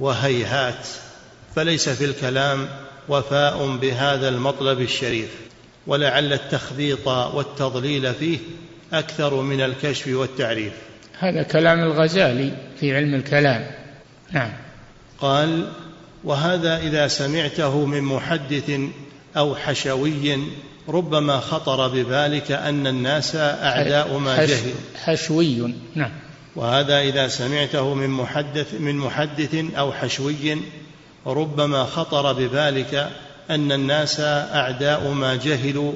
وهيهات فليس في الكلام وفاء بهذا المطلب الشريف. ولعل التخبيط والتضليل فيه أكثر من الكشف والتعريف. هذا كلام الغزالي في علم الكلام. نعم. قال وهذا إذا سمعته من محدث أو حشوي ربما خطر ببالك أن الناس أعداء ما جهل حشوي نعم. وهذا إذا سمعته من محدث من محدث أو حشوي ربما خطر ببالك أن الناس أعداء ما جهلوا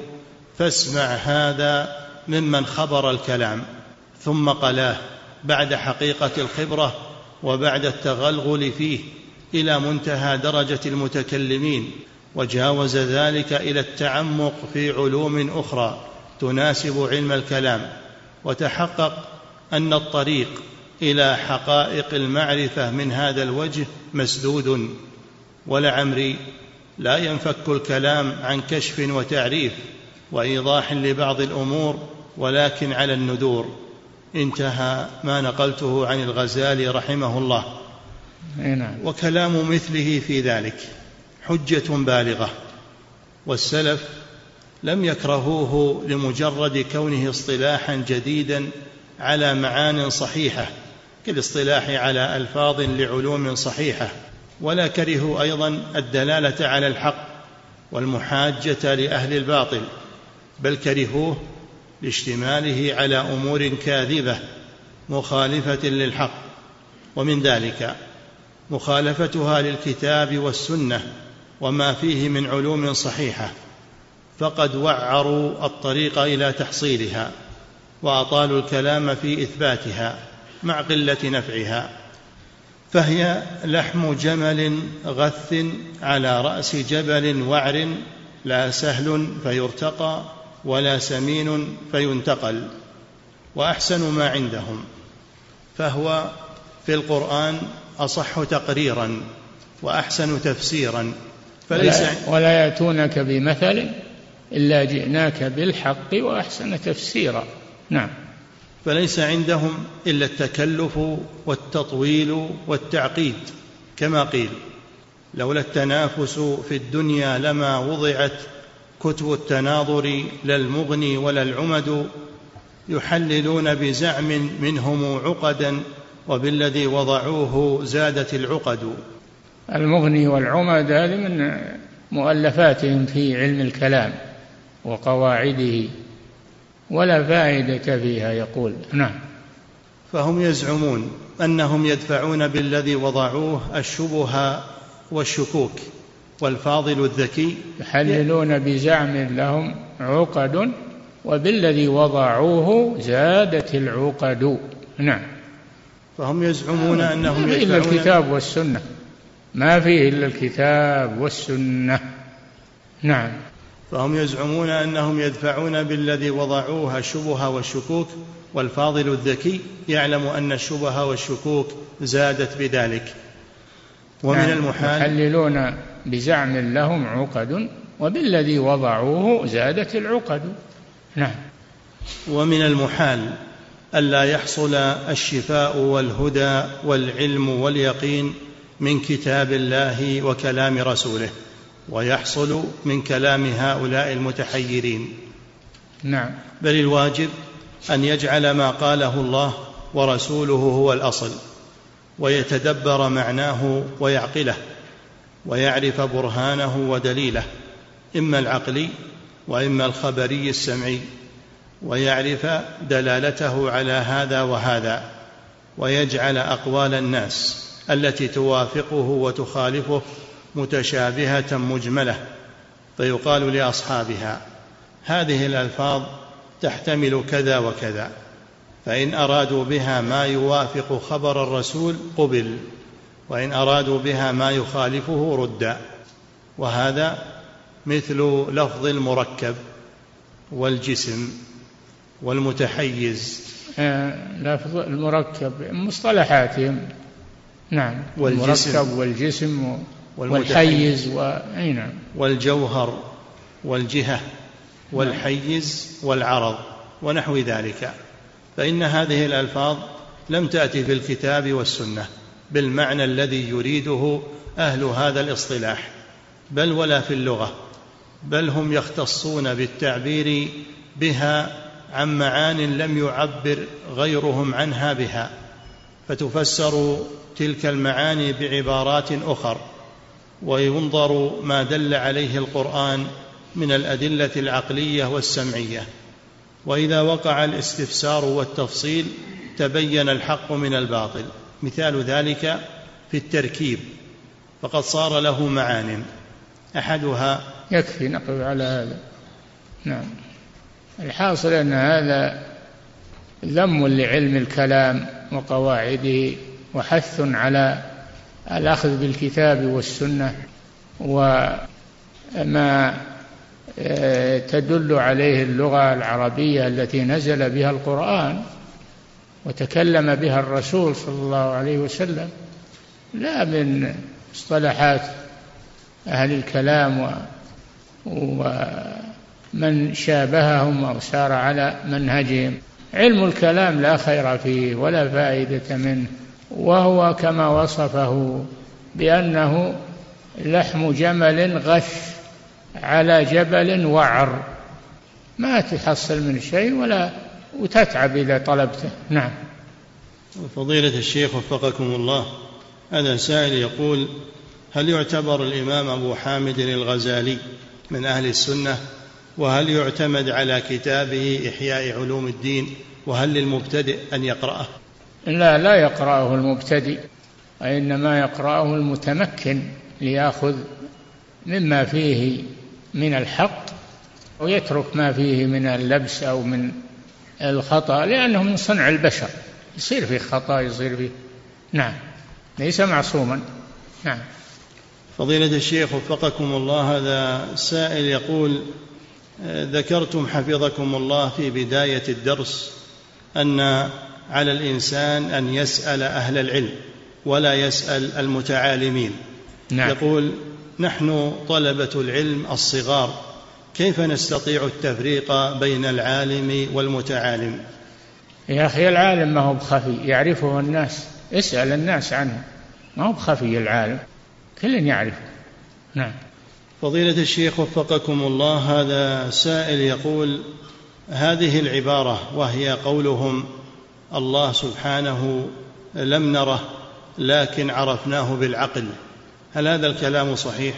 فاسمع هذا ممن خبر الكلام ثم قلاه بعد حقيقة الخبرة وبعد التغلغل فيه إلى منتهى درجة المتكلمين. وجاوز ذلك إلى التعمق في علوم أخرى تناسب علم الكلام وتحقق أن الطريق إلى حقائق المعرفة من هذا الوجه مسدود. ولعمري لا ينفك الكلام عن كشف وتعريف وإيضاح لبعض الأمور ولكن على الندور. انتهى ما نقلته عن الغزالي رحمه الله. نعم. وكلام مثله في ذلك. حجة بالغة والسلف لم يكرهوه لمجرد كونه اصطلاحا جديدا على معان صحيحة كالاصطلاح على ألفاظ لعلوم صحيحة. ولا كرهوا أيضا الدلالة على الحق والمحاجة لأهل الباطل بل كرهوه لاشتماله على أمور كاذبة مخالفة للحق. ومن ذلك مخالفتها للكتاب والسنة وما فيه من علوم صحيحة فقد وعروا الطريق إلى تحصيلها وأطالوا الكلام في إثباتها مع قلة نفعها فهي لحم جمل غث على رأس جبل وعر لا سهل فيرتقى ولا سمين فينتقل وأحسن ما عندهم فهو في القرآن أصح تقريرا وأحسن تفسيرا فليس ولا, ولا يأتونك بمثل إلا جئناك بالحق وأحسن تفسيرا. نعم. فليس عندهم إلا التكلف والتطويل والتعقيد كما قيل لولا التنافس في الدنيا لما وضعت كتب التناظر لا المغني ولا العمد يحللون بزعم منهم عقدا وبالذي وضعوه زادت العقد. المغني والعمد هذه من مؤلفاتهم في علم الكلام وقواعده ولا فائدة فيها يقول. نعم. فهم يزعمون أنهم يدفعون بالذي وضعوه الشبه والشكوك والفاضل الذكي. يحللون بزعم لهم عقد وبالذي وضعوه زادت العقد. نعم. فهم يزعمون أنهم يدفعون إلا الكتاب والسنة. ما فيه إلا الكتاب والسنة. نعم. فهم يزعمون أنهم يدفعون بالذي وضعوه الشبهه والشكوك والفاضل الذكي يعلم أن الشبهه والشكوك زادت بذلك. ومن نعم. المحال يحللون بزعم لهم عقد وبالذي وضعوه زادت العقد. نعم. ومن المحال ألا يحصل الشفاء والهدى والعلم واليقين من كتاب الله وكلام رسوله ويحصل من كلام هؤلاء المتحيرين. نعم. بل الواجب أن يجعل ما قاله الله ورسوله هو الأصل ويتدبر معناه ويعقله ويعرف برهانه ودليله إما العقلي وإما الخبري السمعي ويعرف دلالته على هذا وهذا ويجعل أقوال الناس التي توافقه وتخالفه متشابهة مجملة فيقال لأصحابها هذه الألفاظ تحتمل كذا وكذا فإن أرادوا بها ما يوافق خبر الرسول قبل وإن أرادوا بها ما يخالفه رد وهذا مثل لفظ المركب والجسم والمتحيز. آه، لفظ المركب مصطلحاتهم. نعم. والجسم. المركب والجسم والحيز و... نعم. والجوهر والجهة والحيز والعرض ونحو ذلك. فإن هذه الألفاظ لم تأتي في الكتاب والسنة بالمعنى الذي يريده أهل هذا الاصطلاح بل ولا في اللغة بل هم يختصون بالتعبير بها عن معان لم يعبر غيرهم عنها بها. فتفسر تلك المعاني بعبارات أخر وينظر ما دل عليه القرآن من الأدلة العقلية والسمعية. وإذا وقع الاستفسار والتفصيل تبين الحق من الباطل. مثال ذلك في التركيب فقد صار له معان. أحدها يكفي نقف على هذا. نعم. الحاصل أن هذا ذم لعلم الكلام. وقواعده وحث على الأخذ بالكتاب والسنة وما آه، تدل عليه اللغة العربية التي نزل بها القرآن وتكلم بها الرسول صلى الله عليه وسلم لا من مصطلحات أهل الكلام ومن شابههم أو سار على منهجهم. علم الكلام لا خير فيه ولا فائدة منه وهو كما وصفه بأنه لحم جمل غث على جبل وعر. ما تحصل من شيء ولا وتتعب إذا طلبته. نعم. فضيلة الشيخ وفقكم الله هذا سائل يقول هل يعتبر الإمام أبو حامد الغزالي من أهل السنة وهل يعتمد على كتابه إحياء علوم الدين وهل للمبتدئ أن يقرأه؟ لا لا يقرأه المبتدئ وإنما يقرأه المتمكن ليأخذ مما فيه من الحق ويترك ما فيه من اللبس أو من الخطأ لأنه من صنع البشر. يصير فيه خطأ يصير فيه نعم. ليس معصوما. نعم. فضيلة الشيخ وفقكم الله هذا سائل يقول ذكرتم حفظكم الله في بداية الدرس أن على الإنسان أن يسأل أهل العلم ولا يسأل المتعالمين. نعم. يقول نحن طلبة العلم الصغار كيف نستطيع التفريق بين العالم والمتعالم؟ يا أخي العالم ما هو بخفي يعرفه الناس اسأل الناس عنه ما هو بخفي العالم كل يعرفه. نعم. فضيلة الشيخ وفقكم الله هذا سائل يقول هذه العبارة وهي قولهم الله سبحانه لم نره لكن عرفناه بالعقل هل هذا الكلام صحيح؟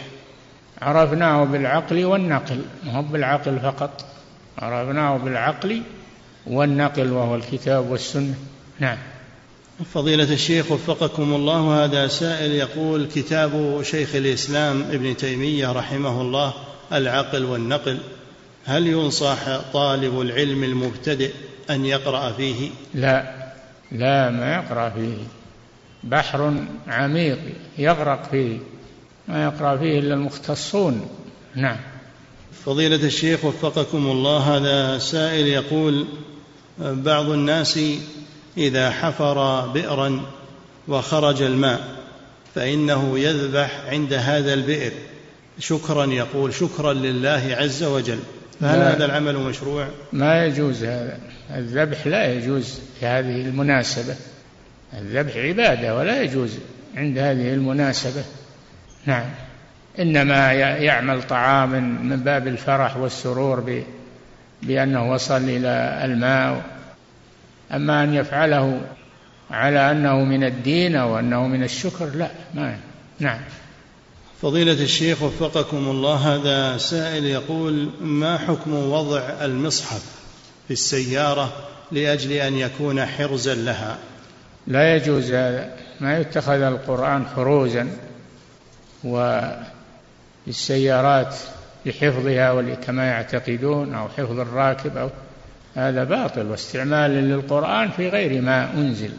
عرفناه بالعقل والنقل ما هو بالعقل فقط عرفناه بالعقل والنقل وهو الكتاب والسنة نعم. فضيلة الشيخ وفقكم الله هذا سائل يقول كتاب شيخ الإسلام ابن تيمية رحمه الله العقل والنقل هل ينصح طالب العلم المبتدئ أن يقرأ فيه؟ لا لا ما يقرأ فيه بحر عميق يغرق فيه ما يقرأ فيه إلا المختصون. نعم. فضيلة الشيخ وفقكم الله هذا سائل يقول بعض الناس إذا حفر بئرا وخرج الماء فإنه يذبح عند هذا البئر. شكرا يقول شكرا لله عز وجل. فهل هذا العمل مشروع؟ ما يجوز هذا. الذبح لا يجوز في هذه المناسبة. الذبح عبادة ولا يجوز عند هذه المناسبة. نعم. إنما يعمل طعام من باب الفرح والسرور بأنه وصل إلى الماء أما أن يفعله على أنه من الدين أو أنه من الشكر لا ما نعم. فضيلة الشيخ وفقكم الله هذا سائل يقول ما حكم وضع المصحف في السيارة لأجل أن يكون حرزا لها؟ لا يجوز هذا. ما يتخذ القرآن حروزا والسيارات لحفظها كما يعتقدون أو حفظ الراكب أو هذا باطل واستعمال للقرآن في غير ما أنزل.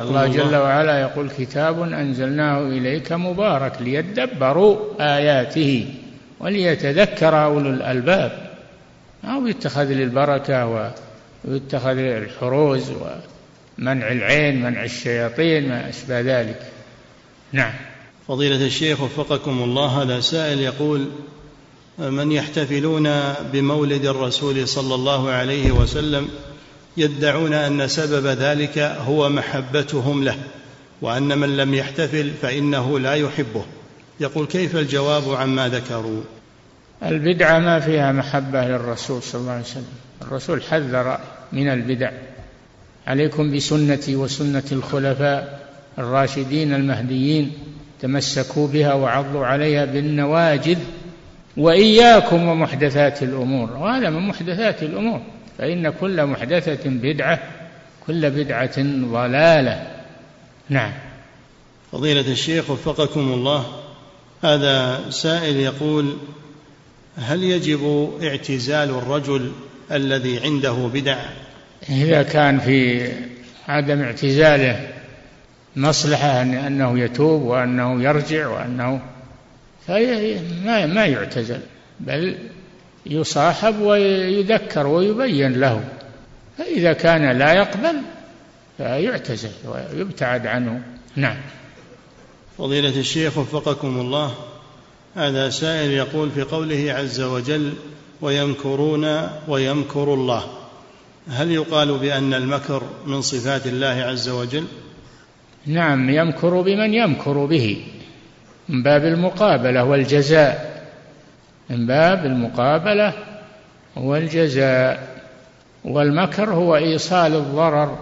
الله جل وعلا يقول كتاب أنزلناه إليك مبارك ليدبروا آياته وليتذكر أولو الألباب. أو يتخذ للبركة ويتخذ الحروز ومنع العين منع الشياطين ما أشبه ذلك. نعم. فضيلة الشيخ وفقكم الله هذا سائل يقول من يحتفلون بمولد الرسول صلى الله عليه وسلم يدعون أن سبب ذلك هو محبتهم له وأن من لم يحتفل فإنه لا يحبه. يقول كيف الجواب عما ذكروا؟ البدعه ما فيها محبة للرسول صلى الله عليه وسلم. الرسول حذر من البدع. عليكم بسنتي وسنة الخلفاء الراشدين المهديين تمسكوا بها وعضوا عليها بالنواجذ وإياكم ومحدثات الأمور وهذا من محدثات الأمور. فإن كل محدثة بدعة كل بدعة ضلالة. نعم. فضيلة الشيخ وفقكم الله هذا سائل يقول هل يجب اعتزال الرجل الذي عنده بدع؟ إذا كان في عدم اعتزاله مصلحة أنه يتوب وأنه يرجع وأنه فما ما يعتزل بل يصاحب ويذكر ويبين له. فإذا كان لا يقبل فيعتزل ويبتعد عنه. نعم. فضيلة الشيخ وفقكم الله هذا سائل يقول في قوله عز وجل ويمكرون ويمكر الله هل يقال بأن المكر من صفات الله عز وجل؟ نعم يمكر بمن يمكر به. من باب المقابلة والجزاء. من باب المقابلة والجزاء. والمكر هو إيصال الضرر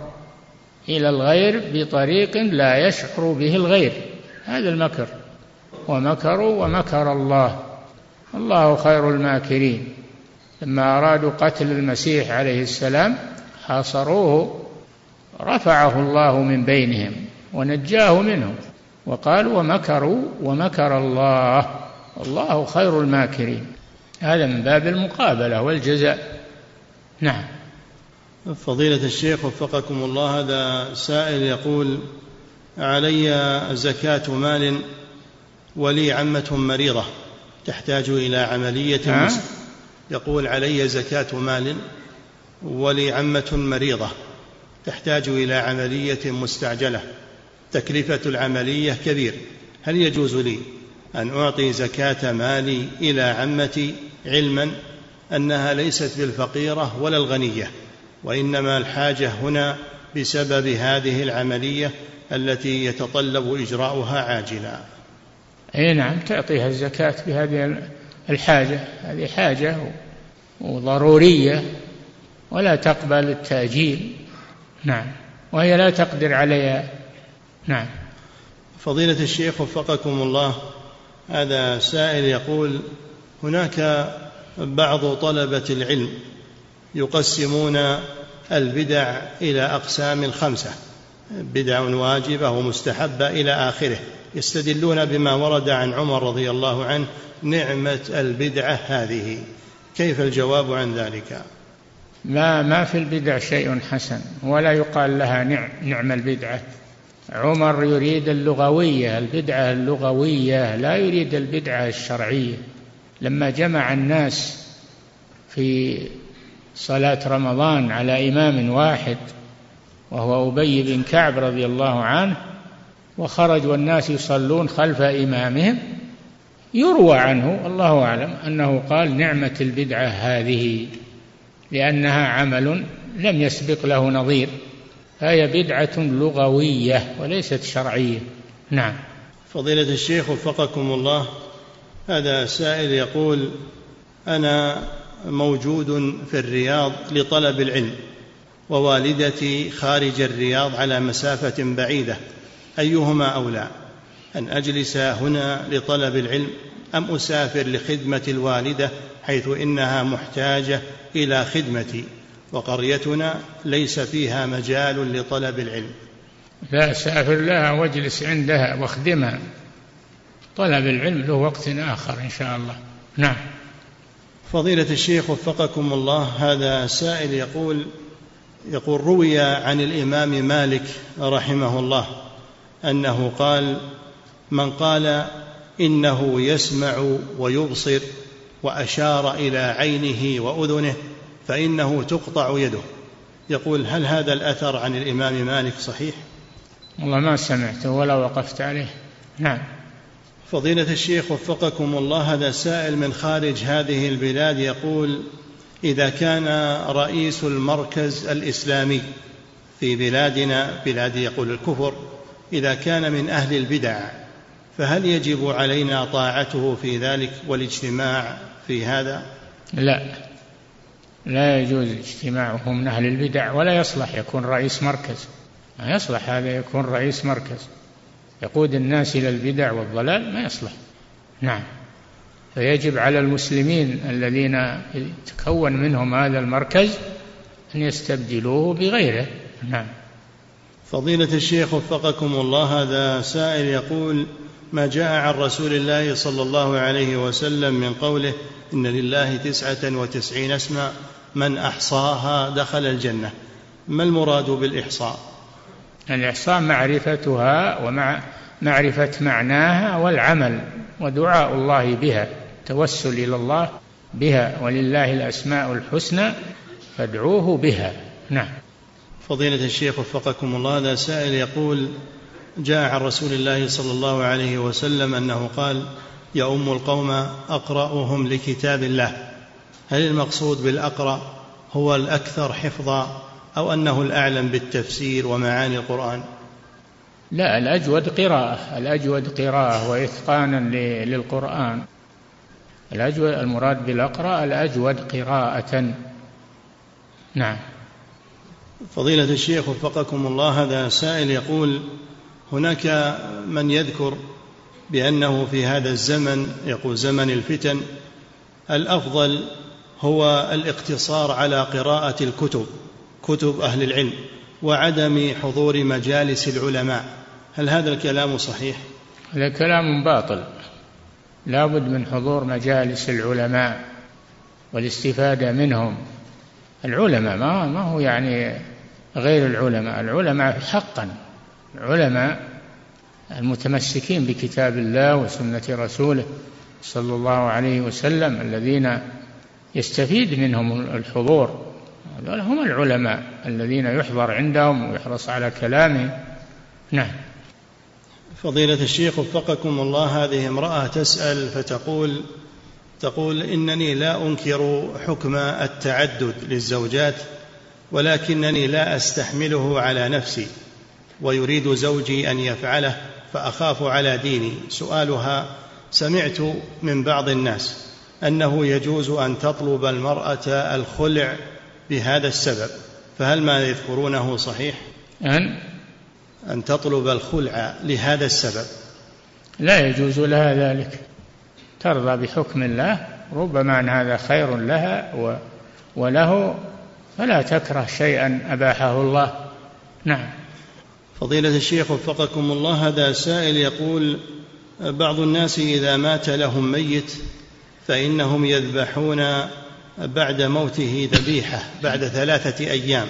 إلى الغير بطريق لا يشعر به الغير. هذا المكر. ومكروا ومكر الله. الله خير الماكرين. لما أرادوا قتل المسيح عليه السلام حاصروه رفعه الله من بينهم ونجاه منهم. وقالوا ومكروا ومكر الله. الله خير الماكرين. هذا من باب المقابلة والجزاء. نعم. فضيلة الشيخ وفقكم الله هذا سائل يقول علي زكاة مال ولي عمة مريضة تحتاج إلى عملية نعم. يقول علي زكاة مال ولي عمة مريضة تحتاج إلى عملية مستعجلة. تكلفة العملية كبير. هل يجوز لي أن أعطي زكاة مالي إلى عمتي علما أنها ليست بالفقيرة ولا الغنية وإنما الحاجة هنا بسبب هذه العملية التي يتطلب إجراؤها عاجلا؟ أي نعم تعطيها الزكاة بهذه الحاجة. هذه حاجة وضرورية ولا تقبل التأجيل. نعم وهي لا تقدر عليها. نعم. فضيلة الشيخ وفقكم الله هذا سائل يقول هناك بعض طلبة العلم يقسمون البدع إلى أقسام خمسة بدع واجبة ومستحبة إلى آخره يستدلون بما ورد عن عمر رضي الله عنه نعمة البدعة هذه. كيف الجواب عن ذلك؟ ما ما في البدع شيء حسن ولا يقال لها نعم البدعة. عمر يريد اللغوية البدعة اللغوية لا يريد البدعة الشرعية. لما جمع الناس في صلاة رمضان على إمام واحد وهو أبي بن كعب رضي الله عنه وخرج والناس يصلون خلف إمامهم يروى عنه الله أعلم أنه قال نعمة البدعة هذه لأنها عمل لم يسبق له نظير. فهي بدعة لغوية وليست شرعية. نعم. فضيلة الشيخ وفقكم الله هذا سائل يقول أنا موجود في الرياض لطلب العلم ووالدتي خارج الرياض على مسافة بعيدة أيهما أولى؟ أن أجلس هنا لطلب العلم أم أسافر لخدمة الوالدة حيث إنها محتاجة إلى خدمتي؟ وقريتنا ليس فيها مجال لطلب العلم. لا سافر لها واجلس عندها واخدمها. طلب العلم له وقت آخر إن شاء الله. نعم. فضيلة الشيخ وفقكم الله هذا سائل يقول يقول روي عن الإمام مالك رحمه الله أنه قال من قال إنه يسمع ويبصر وأشار إلى عينه وأذنه فإنه تقطع يده يقول هل هذا الأثر عن الإمام مالك صحيح؟ والله ما سمعته ولا وقفت عليه نعم فضيلة الشيخ وفقكم الله هذا سائل من خارج هذه البلاد يقول إذا كان رئيس المركز الإسلامي في بلادنا بلاد يقول الكفر إذا كان من أهل البدع فهل يجب علينا طاعته في ذلك والاجتماع في هذا؟ لا لا يجوز اجتماعه من أهل البدع ولا يصلح يكون رئيس مركز. ما يصلح هذا يكون رئيس مركز. يقود الناس إلى البدع والضلال ما يصلح. نعم. فيجب على المسلمين الذين تكون منهم هذا المركز أن يستبدلوه بغيره. نعم. فضيلة الشيخ وفقكم الله هذا سائل يقول ما جاء عن رسول الله صلى الله عليه وسلم من قوله إن لله تسعة وتسعين اسما من أحصاها دخل الجنة. ما المراد بالإحصاء؟ الإحصاء معرفتها ومع معرفة معناها والعمل ودعاء الله بها توسل إلى الله بها ولله الأسماء الحسنى فادعوه بها. نعم. فضيلة الشيخ وفقكم الله هذا سائل يقول جاء عن رسول الله صلى الله عليه وسلم أنه قال يؤم القوم أقرأهم لكتاب الله. هل المقصود بالأقرأ هو الأكثر حفظا أو أنه الأعلم بالتفسير ومعاني القرآن؟ لا الأجود قراءة. الأجود قراءة وإتقانا للقرآن. الأجود المراد بالأقرأ الأجود قراءة. نعم. فضيلة الشيخ وفقكم الله هذا سائل يقول هناك من يذكر بأنه في هذا الزمن يقول زمن الفتن الأفضل هو الاقتصار على قراءة الكتب كتب أهل العلم وعدم حضور مجالس العلماء. هل هذا الكلام صحيح؟ هذا كلام باطل. لا بد من حضور مجالس العلماء والاستفادة منهم. العلماء ما ما هو يعني غير العلماء. العلماء حقا. العلماء المتمسكين بكتاب الله وسنة رسوله صلى الله عليه وسلم الذين يستفيد منهم الحضور. هذول هم العلماء الذين يحضر عندهم ويحرص على كلامهم نعم. فضيلة الشيخ وفقكم الله هذه امرأة تسأل فتقول تقول إنني لا أنكر حكم التعدد للزوجات ولكنني لا أستحمله على نفسي ويريد زوجي أن يفعله. فأخاف على ديني. سؤالها سمعت من بعض الناس أنه يجوز أن تطلب المرأة الخلع بهذا السبب فهل ما يذكرونه صحيح؟ أن؟ أن تطلب الخلع لهذا السبب. لا يجوز لها ذلك. ترضى بحكم الله ربما أن هذا خير لها و وله فلا تكره شيئا أباحه الله. نعم. فضيلة الشيخ وفقكم الله هذا سائل يقول بعض الناس إذا مات لهم ميت فإنهم يذبحون بعد موته ذبيحة بعد ثلاثة أيام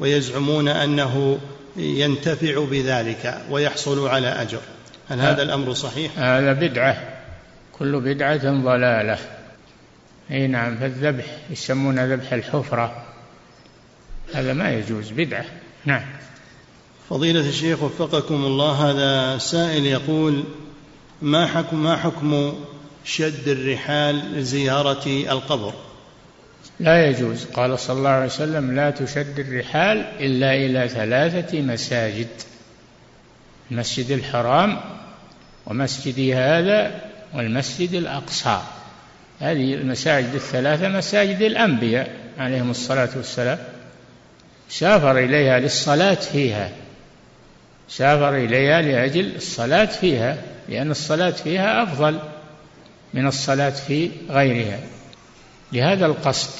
ويزعمون أنه ينتفع بذلك ويحصل على أجر. هل هذا الأمر صحيح؟ هذا بدعة كل بدعة ضلالة. أي نعم فالذبح يسمونه ذبح الحفرة. هذا ما يجوز بدعة. نعم. فضيلة الشيخ وفقكم الله هذا سائل يقول ما حكم ما حكم شد الرحال لزيارة القبر؟ لا يجوز. قال صلى الله عليه وسلم لا تشد الرحال إلا إلى ثلاثة مساجد المسجد الحرام ومسجدي هذا والمسجد الأقصى. هذه المساجد الثلاثة مساجد الأنبياء عليهم الصلاة والسلام. سافر إليها للصلاة فيها. سافر إليها لأجل الصلاة فيها لأن الصلاة فيها أفضل من الصلاة في غيرها. لهذا القصد.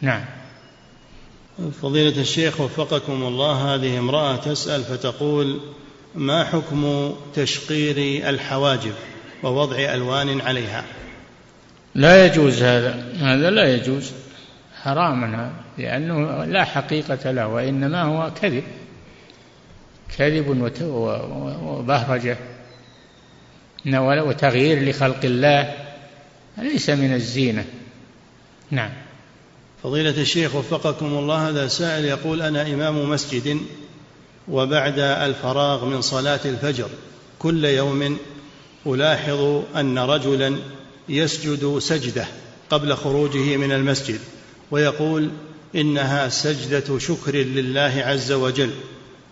نعم. فضيلة الشيخ وفقكم الله هذه امرأة تسأل فتقول ما حكم تشقير الحواجب ووضع ألوان عليها؟ لا يجوز هذا. هذا لا يجوز. حرام لأنه لا حقيقة له وإنما هو كذب. كذب وبهرجة وتغيير لخلق الله. ليس من الزينة. نعم. فضيلة الشيخ وفقكم الله هذا سائل يقول أنا إمام مسجد وبعد الفراغ من صلاة الفجر كل يوم ألاحظ أن رجلا يسجد سجدة قبل خروجه من المسجد ويقول إنها سجدة شكر لله عز وجل.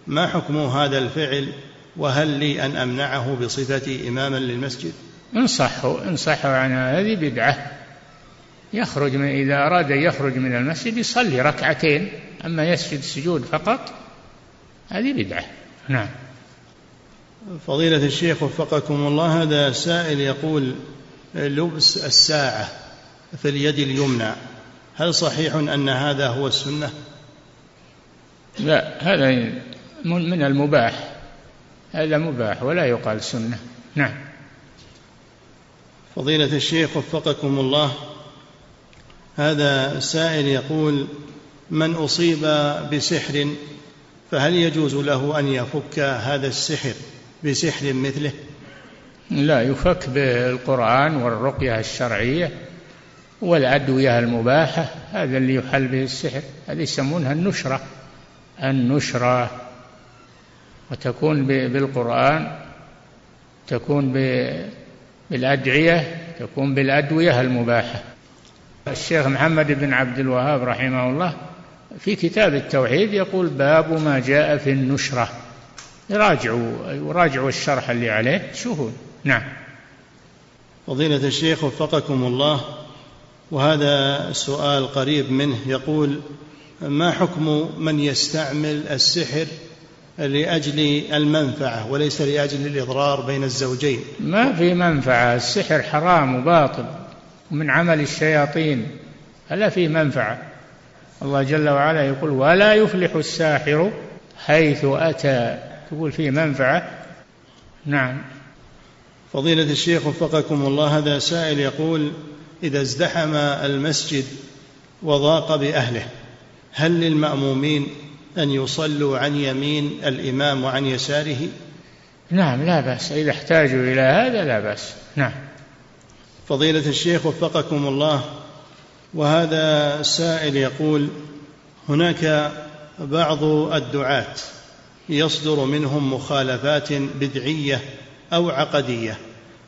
ما حكم هذا الفعل وهل لي أن أمنعه بصفتي إماما للمسجد؟ انصحه انصحه عن هذه بدعة. يخرج من إذا أراد يخرج من المسجد يصلي ركعتين أما يسجد سجود فقط هذه بدعة. نعم. فضيلة الشيخ وفقكم الله هذا سائل يقول لبس الساعة في اليد اليمنى هل صحيح أن هذا هو السنة؟ لا هذا من المباح. هذا مباح ولا يقال سنة. نعم. فضيلة الشيخ وفقكم الله هذا سائل يقول من أصيب بسحر فهل يجوز له أن يفك هذا السحر بسحر مثله؟ لا يفك بالقرآن والرقية الشرعية والأدوية المباحة هذا اللي يحل به السحر. هذه يسمونها النشرة. النشرة وتكون بالقرآن تكون بالأدعية تكون بالأدوية المباحة. الشيخ محمد بن عبد الوهاب رحمه الله في كتاب التوحيد يقول باب ما جاء في النشرة. يراجعوا يراجعوا الشرح اللي عليه شوفوا نعم. فضيلة الشيخ وفقكم الله وهذا سؤال قريب منه يقول ما حكم من يستعمل السحر لأجل المنفعة وليس لأجل الإضرار بين الزوجين. ما في منفعة السحر حرام وباطل ومن عمل الشياطين ألا في منفعة؟ الله جل وعلا يقول ولا يفلح الساحر حيث أتى. تقول فيه منفعة؟ نعم. فضيلة الشيخ وفقكم الله هذا سائل يقول إذا ازدحم المسجد وضاق بأهله هل للمأمومين أن يصلوا عن يمين الإمام وعن يساره؟ نعم لا بأس. إذا احتاجوا إلى هذا لا بأس. نعم. فضيلة الشيخ وفقكم الله. وهذا سائل يقول هناك بعض الدعاة يصدر منهم مخالفات بدعية أو عقدية.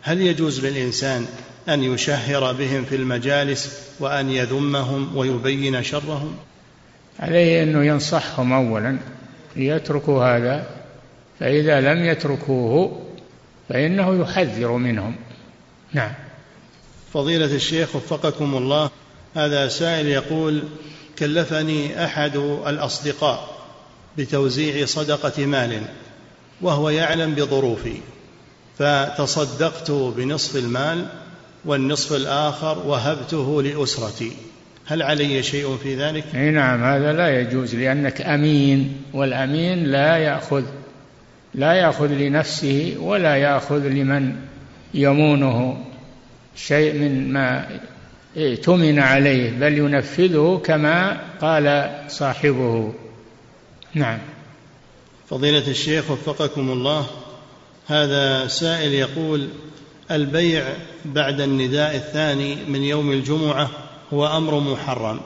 هل يجوز للإنسان أن يشهر بهم في المجالس وأن يذمهم ويبين شرهم؟ عليه أنه ينصحهم أولا ليتركوا هذا فإذا لم يتركوه فإنه يحذر منهم. نعم. فضيلة الشيخ وفقكم الله هذا سائل يقول كلفني أحد الأصدقاء بتوزيع صدقة مال وهو يعلم بظروفي فتصدقت بنصف المال والنصف الآخر وهبته لأسرتي. هل علي شيء في ذلك؟ إي نعم هذا لا يجوز لأنك أمين والأمين لا يأخذ لا يأخذ لنفسه ولا يأخذ لمن يمونه شيء من ما ائتمن عليه بل ينفذه كما قال صاحبه نعم فضيلة الشيخ وفقكم الله هذا سائل يقول البيع بعد النداء الثاني من يوم الجمعة هو أمر محرم.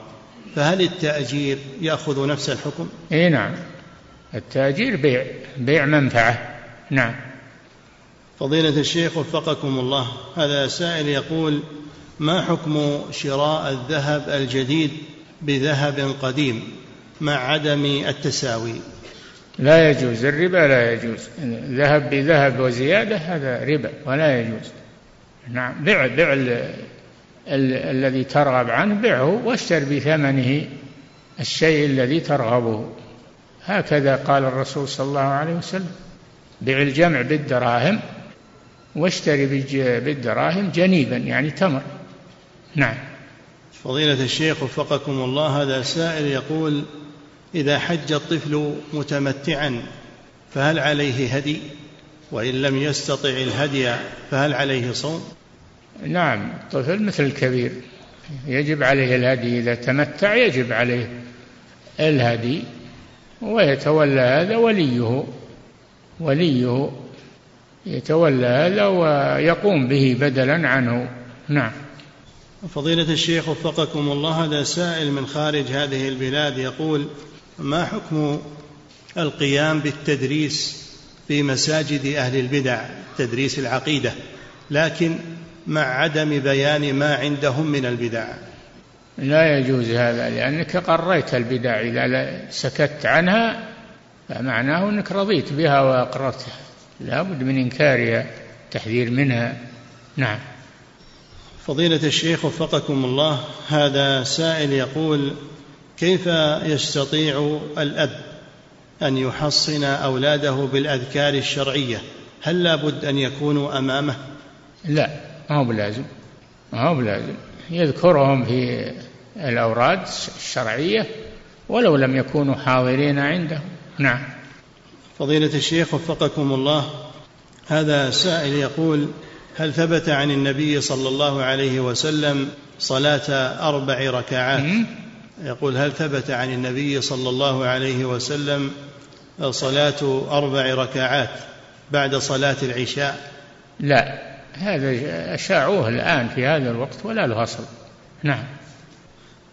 فهل التأجير يأخذ نفس الحكم؟ إي نعم. التأجير بيع بيع منفعة. نعم. فضيلة الشيخ وفقكم الله هذا سائل يقول ما حكم شراء الذهب الجديد بذهب قديم مع عدم التساوي؟ لا يجوز. الربا لا يجوز. ذهب بذهب وزيادة هذا ربا ولا يجوز. نعم. ال ال الذي ترغب عنه بعه واشتر بثمنه الشيء الذي ترغبه. هكذا قال الرسول صلى الله عليه وسلم بع الجمع بالدراهم واشتري بالدراهم جنيبا يعني تمر. نعم. فضيلة الشيخ وفقكم الله هذا سائل يقول إذا حج الطفل متمتعا فهل عليه هدي؟ وإن لم يستطع الهدي فهل عليه صوم؟ نعم الطفل مثل الكبير. يجب عليه الهدي إذا تمتع يجب عليه الهدي ويتولى هذا وليه وليه يتولى هذا ويقوم به بدلا عنه. نعم. فضيلة الشيخ وفقكم الله هذا سائل من خارج هذه البلاد يقول ما حكم القيام بالتدريس في مساجد أهل البدع؟ تدريس العقيدة. لكن مع عدم بيان ما عندهم من البدع. لا يجوز هذا لأنك قريت البدع. إذا سكت عنها فمعناه أنك رضيت بها وأقررتها. لا بد من إنكارها التحذير منها. نعم. فضيلة الشيخ وفقكم الله هذا سائل يقول كيف يستطيع الأب أن يحصن أولاده بالأذكار الشرعية؟ هل لا بد أن يكونوا أمامه؟ لا. ما هو بلازم. ما هو بلازم. يذكرهم في الأوراد الشرعية ولو لم يكونوا حاضرين عنده نعم. فضيلة الشيخ وفقكم الله هذا سائل يقول هل ثبت عن النبي صلى الله عليه وسلم صلاة أربع ركعات؟ يقول هل ثبت عن النبي صلى الله عليه وسلم صلاة أربع ركعات بعد صلاة العشاء؟ لا. هذا أشاعوه الآن في هذا الوقت ولا له أصل. نعم.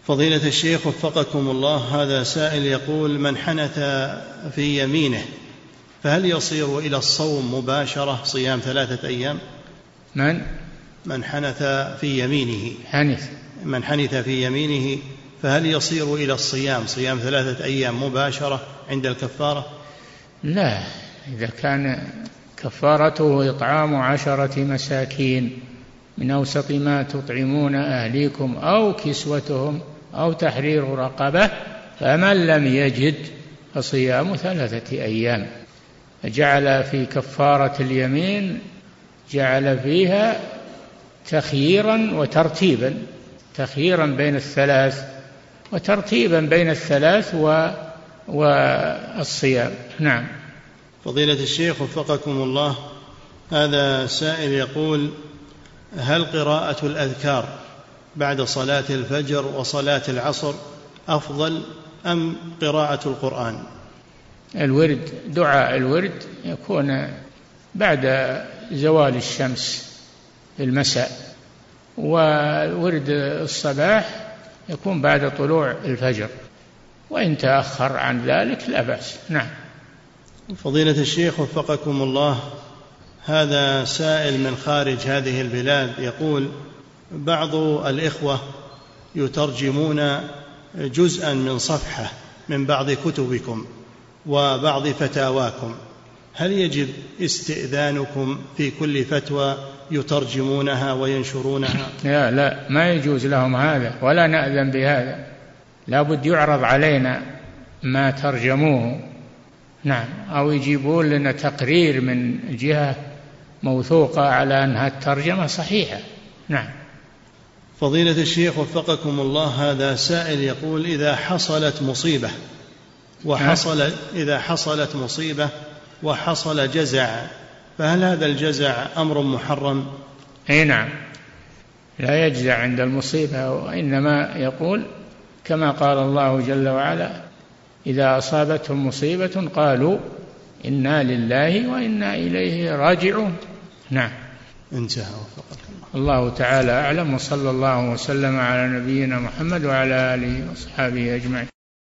فضيلة الشيخ وفقكم الله هذا سائل يقول من حنث في يمينه فهل يصير إلى الصوم مباشرة صيام ثلاثة أيام؟ من؟ من حنث في يمينه. حنث. من حنث في يمينه فهل يصير إلى الصيام صيام ثلاثة أيام مباشرة عند الكفارة؟ لا إذا كان كفارته إطعام عشرة مساكين من أوسط ما تطعمون أهليكم أو كسوتهم أو تحرير رقبة فمن لم يجد فصيام ثلاثة أيام. جعل في كفارة اليمين جعل فيها تخييرا وترتيبا تخييرا بين الثلاث وترتيبا بين الثلاث والصيام. نعم. فضيلة الشيخ وفقكم الله هذا سائل يقول هل قراءة الأذكار بعد صلاة الفجر وصلاة العصر أفضل أم قراءة القرآن؟ الورد دعاء الورد يكون بعد زوال الشمس في المساء وورد الصباح يكون بعد طلوع الفجر وإن تأخر عن ذلك لا بأس. نعم. فضيلة الشيخ وفقكم الله هذا سائل من خارج هذه البلاد يقول بعض الإخوة يترجمون جزءا من صفحة من بعض كتبكم وبعض فتاواكم هل يجب استئذانكم في كل فتوى يترجمونها وينشرونها؟ لا لا ما يجوز لهم هذا ولا نأذن بهذا لا بد يعرض علينا ما ترجموه. نعم. أو يجيبون لنا تقرير من جهة موثوقة على أنها الترجمة صحيحة. نعم. فضيلة الشيخ وفقكم الله هذا سائل يقول إذا حصلت مصيبة وحصل إذا حصلت مصيبة وحصل جزع فهل هذا الجزع أمر محرم؟ أي نعم. لا يجزع عند المصيبة وإنما يقول كما قال الله جل وعلا إذا أصابتهم مصيبة قالوا إنا لله وإنا إليه راجعون. نعم. انتهى وفقك الله. الله تعالى أعلم وصلى الله وسلم على نبينا محمد وعلى آله وأصحابه أجمعين.